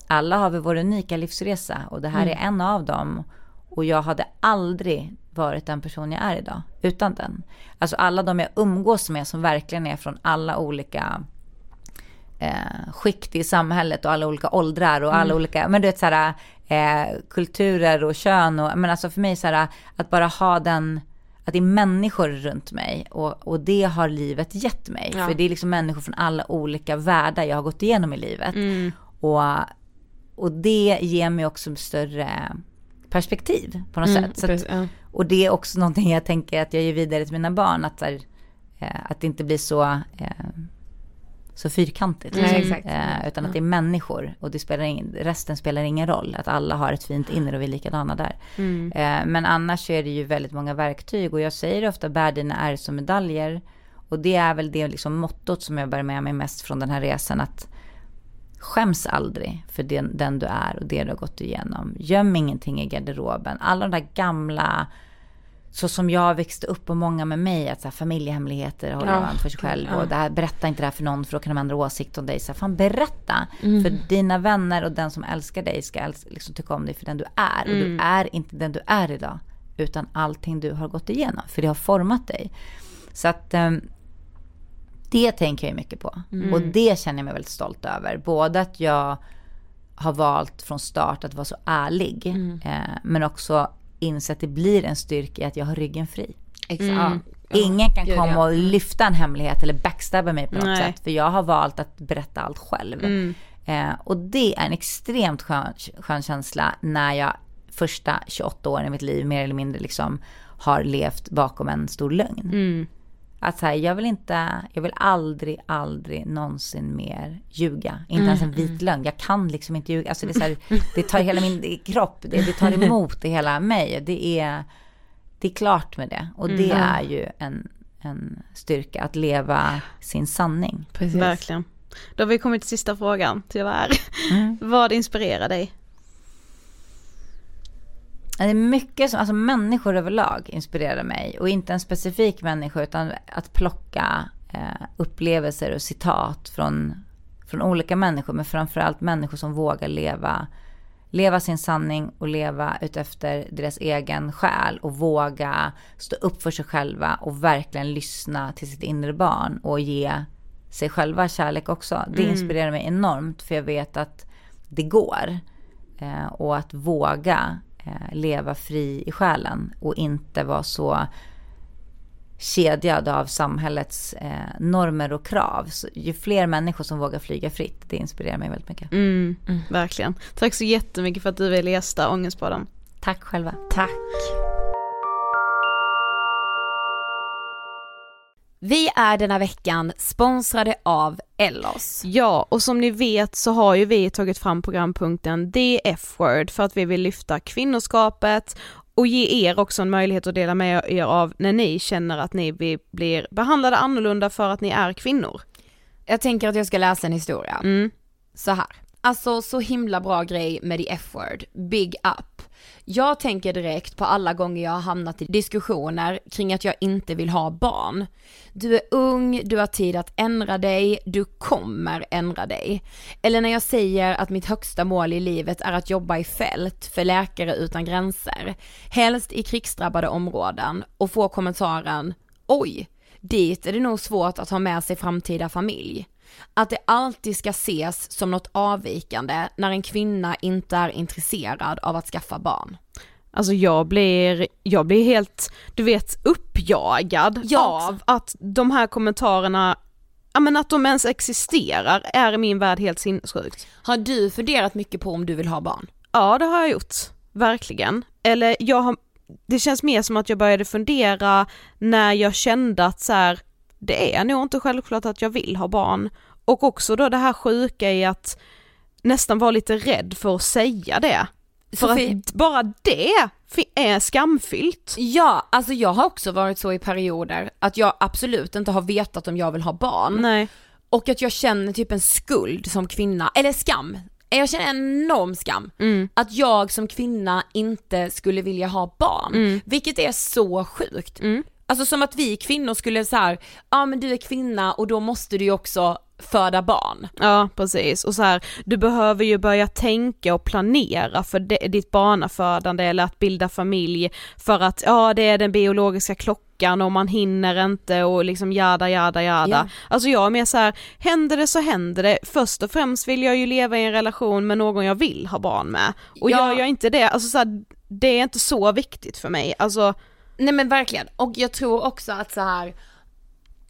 alla har vi vår unika livsresa och det här Mm. är en av dem. Och jag hade aldrig varit den person jag är idag utan den. Alltså alla de jag umgås med som verkligen är från alla olika eh, skikt i samhället och alla olika åldrar och alla olika, men du vet såhär, eh, kulturer och kön och, men alltså för mig såhär, att bara ha den, att det är människor runt mig och, och det har livet gett mig. Ja. För det är liksom människor från alla olika världar jag har gått igenom i livet. Och, och det ger mig också större perspektiv på något sätt. Så att, ja. och det är också någonting jag tänker att jag ger vidare till mina barn. Att, här, eh, att det inte blir så, eh, så fyrkantigt. Nej, liksom. Eh, utan att det är människor och det spelar ingen, resten spelar ingen roll. Att alla har ett fint inre och vi är likadana där. Eh, men annars så är det ju väldigt många verktyg och jag säger ofta bär dina ärr som medaljer. Och det är väl det liksom mottot som jag bär med mig mest från den här resan. Att Skäms aldrig för den, den du är och det du har gått igenom. Göm ingenting i garderoben. Alla de där gamla, så som jag växte upp och många med mig, att så här, familjehemligheter håller Ja, man för sig själv. Och det här, berätta inte det här för någon för då kan de ändra åsikt om dig. Så här, fan berätta. För dina vänner och den som älskar dig ska liksom tycka om dig för den du är. Och du är inte den du är idag. Utan allting du har gått igenom. För det har format dig. Så att ehm, det tänker jag mycket på. Och det känner jag mig väldigt stolt över. Både att jag har valt från start att vara så ärlig. Eh, men också inse att det blir en styrka i att jag har ryggen fri. Exakt. Ja. Ingen kan gud, komma ja. och lyfta en hemlighet eller backstabba mig på något Nej. sätt. För jag har valt att berätta allt själv. Eh, och det är en extremt skön, skön känsla när jag första 28 åren i mitt liv mer eller mindre liksom har levt bakom en stor lögn. Att så här, jag vill inte, jag vill aldrig, aldrig någonsin mer ljuga. Inte ens en vit lögn. Jag kan liksom inte ljuga. Alltså det, är så här, *laughs* det tar hela min kropp, det, det tar emot i hela mig. Det är, det är klart med det. Och det är ju en, en styrka, att leva sin sanning. Precis. Verkligen. Då har vi kommit till sista frågan, tyvärr. *laughs* Vad inspirerar dig? Det är mycket som, alltså människor överlag inspirerar mig. Och inte en specifik människa utan att plocka eh, upplevelser och citat från, från olika människor. Men framförallt människor som vågar leva, leva sin sanning och leva utefter deras egen själ. Och våga stå upp för sig själva och verkligen lyssna till sitt inre barn. Och ge sig själva kärlek också. Det inspirerar mig enormt för jag vet att det går. Eh, och att våga leva fri i själen och inte vara så kedjad av samhällets eh, normer och krav. Så ju fler människor som vågar flyga fritt, det inspirerar mig väldigt mycket. Mm, Verkligen. Tack så jättemycket för att du ville gästa Ångestpodden. Tack själva. Tack. Vi är denna veckan sponsrade av Ellos. Ja, och som ni vet så har ju vi tagit fram programpunkten The F-word för att vi vill lyfta kvinnoskapet och ge er också en möjlighet att dela med er av när ni känner att ni blir- blir behandlade annorlunda för att ni är kvinnor. Jag tänker att jag ska läsa en historia. Mm. Så här. Alltså så himla bra grej med the F-word, big up. Jag tänker direkt på alla gånger jag har hamnat i diskussioner kring att jag inte vill ha barn. Du är ung, du har tid att ändra dig, du kommer ändra dig. Eller när jag säger att mitt högsta mål i livet är att jobba i fält för Läkare Utan Gränser, helst i krigsdrabbade områden och få kommentaren oj, dit är det nog svårt att ha med sig framtida familj. Att det alltid ska ses som något avvikande när en kvinna inte är intresserad av att skaffa barn. Alltså jag blir, jag blir helt, du vet uppjagad Jag också. av att de här kommentarerna, ja men att de ens existerar är i min värld helt sinnessjukt. Har du funderat mycket på om du vill ha barn? Ja det har jag gjort, verkligen. Eller jag har, det känns mer som att jag började fundera när jag kände att så här, det är nog inte självklart att jag vill ha barn. Och också då det här sjuka i att nästan vara lite rädd för att säga det. För Sofie- att bara det är skamfyllt. Ja, alltså jag har också varit så i perioder att jag absolut inte har vetat om jag vill ha barn. Nej. Och att jag känner typ en skuld som kvinna, eller skam. Jag känner en enorm skam. Mm. Att jag som kvinna inte skulle vilja ha barn. Vilket är så sjukt. Mm. Alltså som att vi kvinnor skulle så här, ja men du är kvinna och då måste du ju också föda barn. Ja, precis. Och så här, du behöver ju börja tänka och planera för det, ditt barnafödande eller att bilda familj för att ja, det är den biologiska klockan och man hinner inte och liksom jada jada jada. Ja. Alltså jag är mer så här, händer det så händer det. Först och främst vill jag ju leva i en relation med någon jag vill ha barn med. Och Ja. gör jag inte det, alltså så här, det är inte så viktigt för mig. Alltså, Nej men verkligen, och jag tror också att så här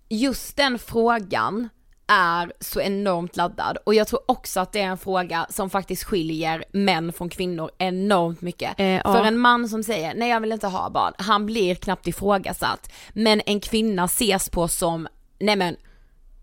just den frågan är så enormt laddad och jag tror också att det är en fråga som faktiskt skiljer män från kvinnor enormt mycket. Eh, ja. För en man som säger nej jag vill inte ha barn, han blir knappt ifrågasatt. Men en kvinna ses på som, nej men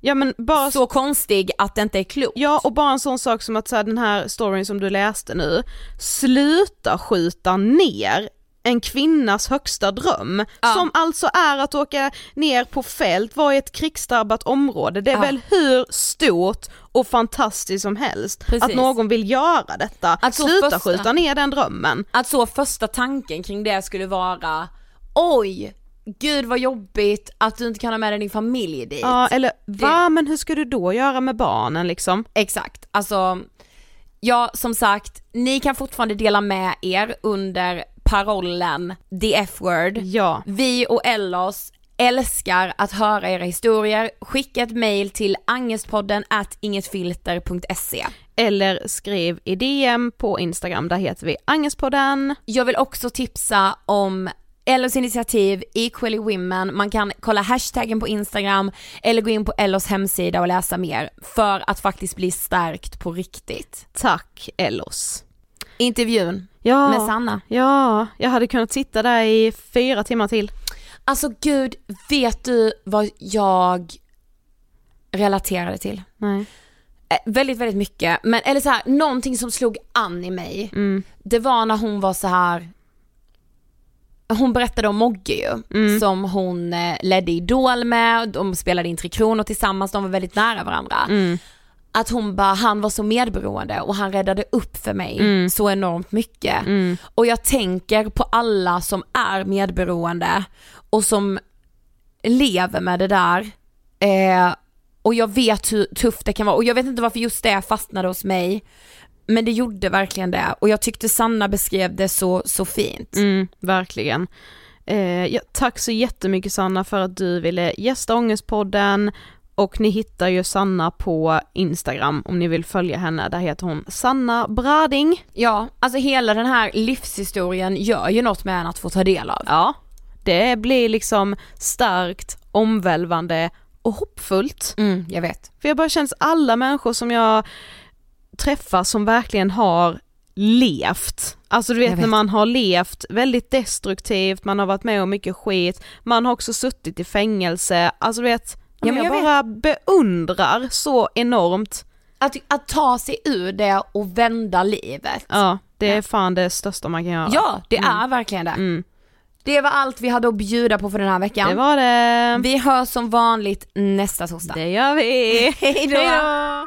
ja men bara så konstig att det inte är klokt. Ja och bara en sån sak som att så här, den här storyn som du läste nu, sluta skjuta ner en kvinnas högsta dröm, Ja. som alltså är att åka ner på fält, vara i ett krigsdrabbat område, det är Ja. väl hur stort och fantastiskt som helst Precis. att någon vill göra detta. Att sluta första- skjuta ner den drömmen. Att så första tanken kring det skulle vara, oj, gud vad jobbigt att du inte kan ha med dig din familj dit. Ja eller va, men hur ska du då göra med barnen liksom? Exakt, alltså ja som sagt, ni kan fortfarande dela med er under parollen the F-word. Ja. Vi och Ellos älskar att höra era historier. Skicka ett mail till angestpodden at ingetfilter.se. Eller skriv i DM på Instagram, där heter vi Angestpodden. Jag vill också tipsa om Ellos initiativ Equally Women, man kan kolla hashtaggen på Instagram eller gå in på Ellos hemsida och läsa mer för att faktiskt bli stärkt på riktigt. Tack Ellos. Intervjun Ja. med Sanna. Ja, jag hade kunnat sitta där i fyra timmar till. Alltså gud, vet du vad jag relaterade till? Nej. Eh, väldigt, väldigt mycket, men eller så här, någonting som slog an i mig, Mm. det var när hon var så här. hon berättade om Mogge ju, Mm. som hon eh, ledde Idol med, de spelade in Tre Kronor tillsammans, de var väldigt nära varandra. Mm. Att hon bara, han var så medberoende och han räddade upp för mig Mm. så enormt mycket. Och jag tänker på alla som är medberoende och som lever med det där. Eh, och jag vet hur tufft det kan vara och jag vet inte varför just det fastnade hos mig. Men det gjorde verkligen det och jag tyckte Sanna beskrev det så, så fint. Mm, verkligen. Eh, ja, tack så jättemycket Sanna för att du ville gästa Ångestpodden och ni hittar ju Sanna på Instagram om ni vill följa henne, där heter hon Sanna Brading. Ja, alltså hela den här livshistorien gör ju något med en att få ta del av. Ja, det blir liksom starkt, omvälvande och hoppfullt. Mm, jag vet. För jag bara känns alla människor som jag träffar som verkligen har levt. Alltså du vet, Jag när vet. man har levt väldigt destruktivt, man har varit med om mycket skit, man har också suttit i fängelse, alltså du vet, Ja, men jag, jag bara beundrar så enormt. Att, att ta sig ur det och vända livet. Ja, det är fan det största man kan göra. Ja, det är verkligen det. Mm. Det var allt vi hade att bjuda på för den här veckan. Det var det. Vi hörs som vanligt nästa torsdag. Det gör vi. *laughs* Hej då.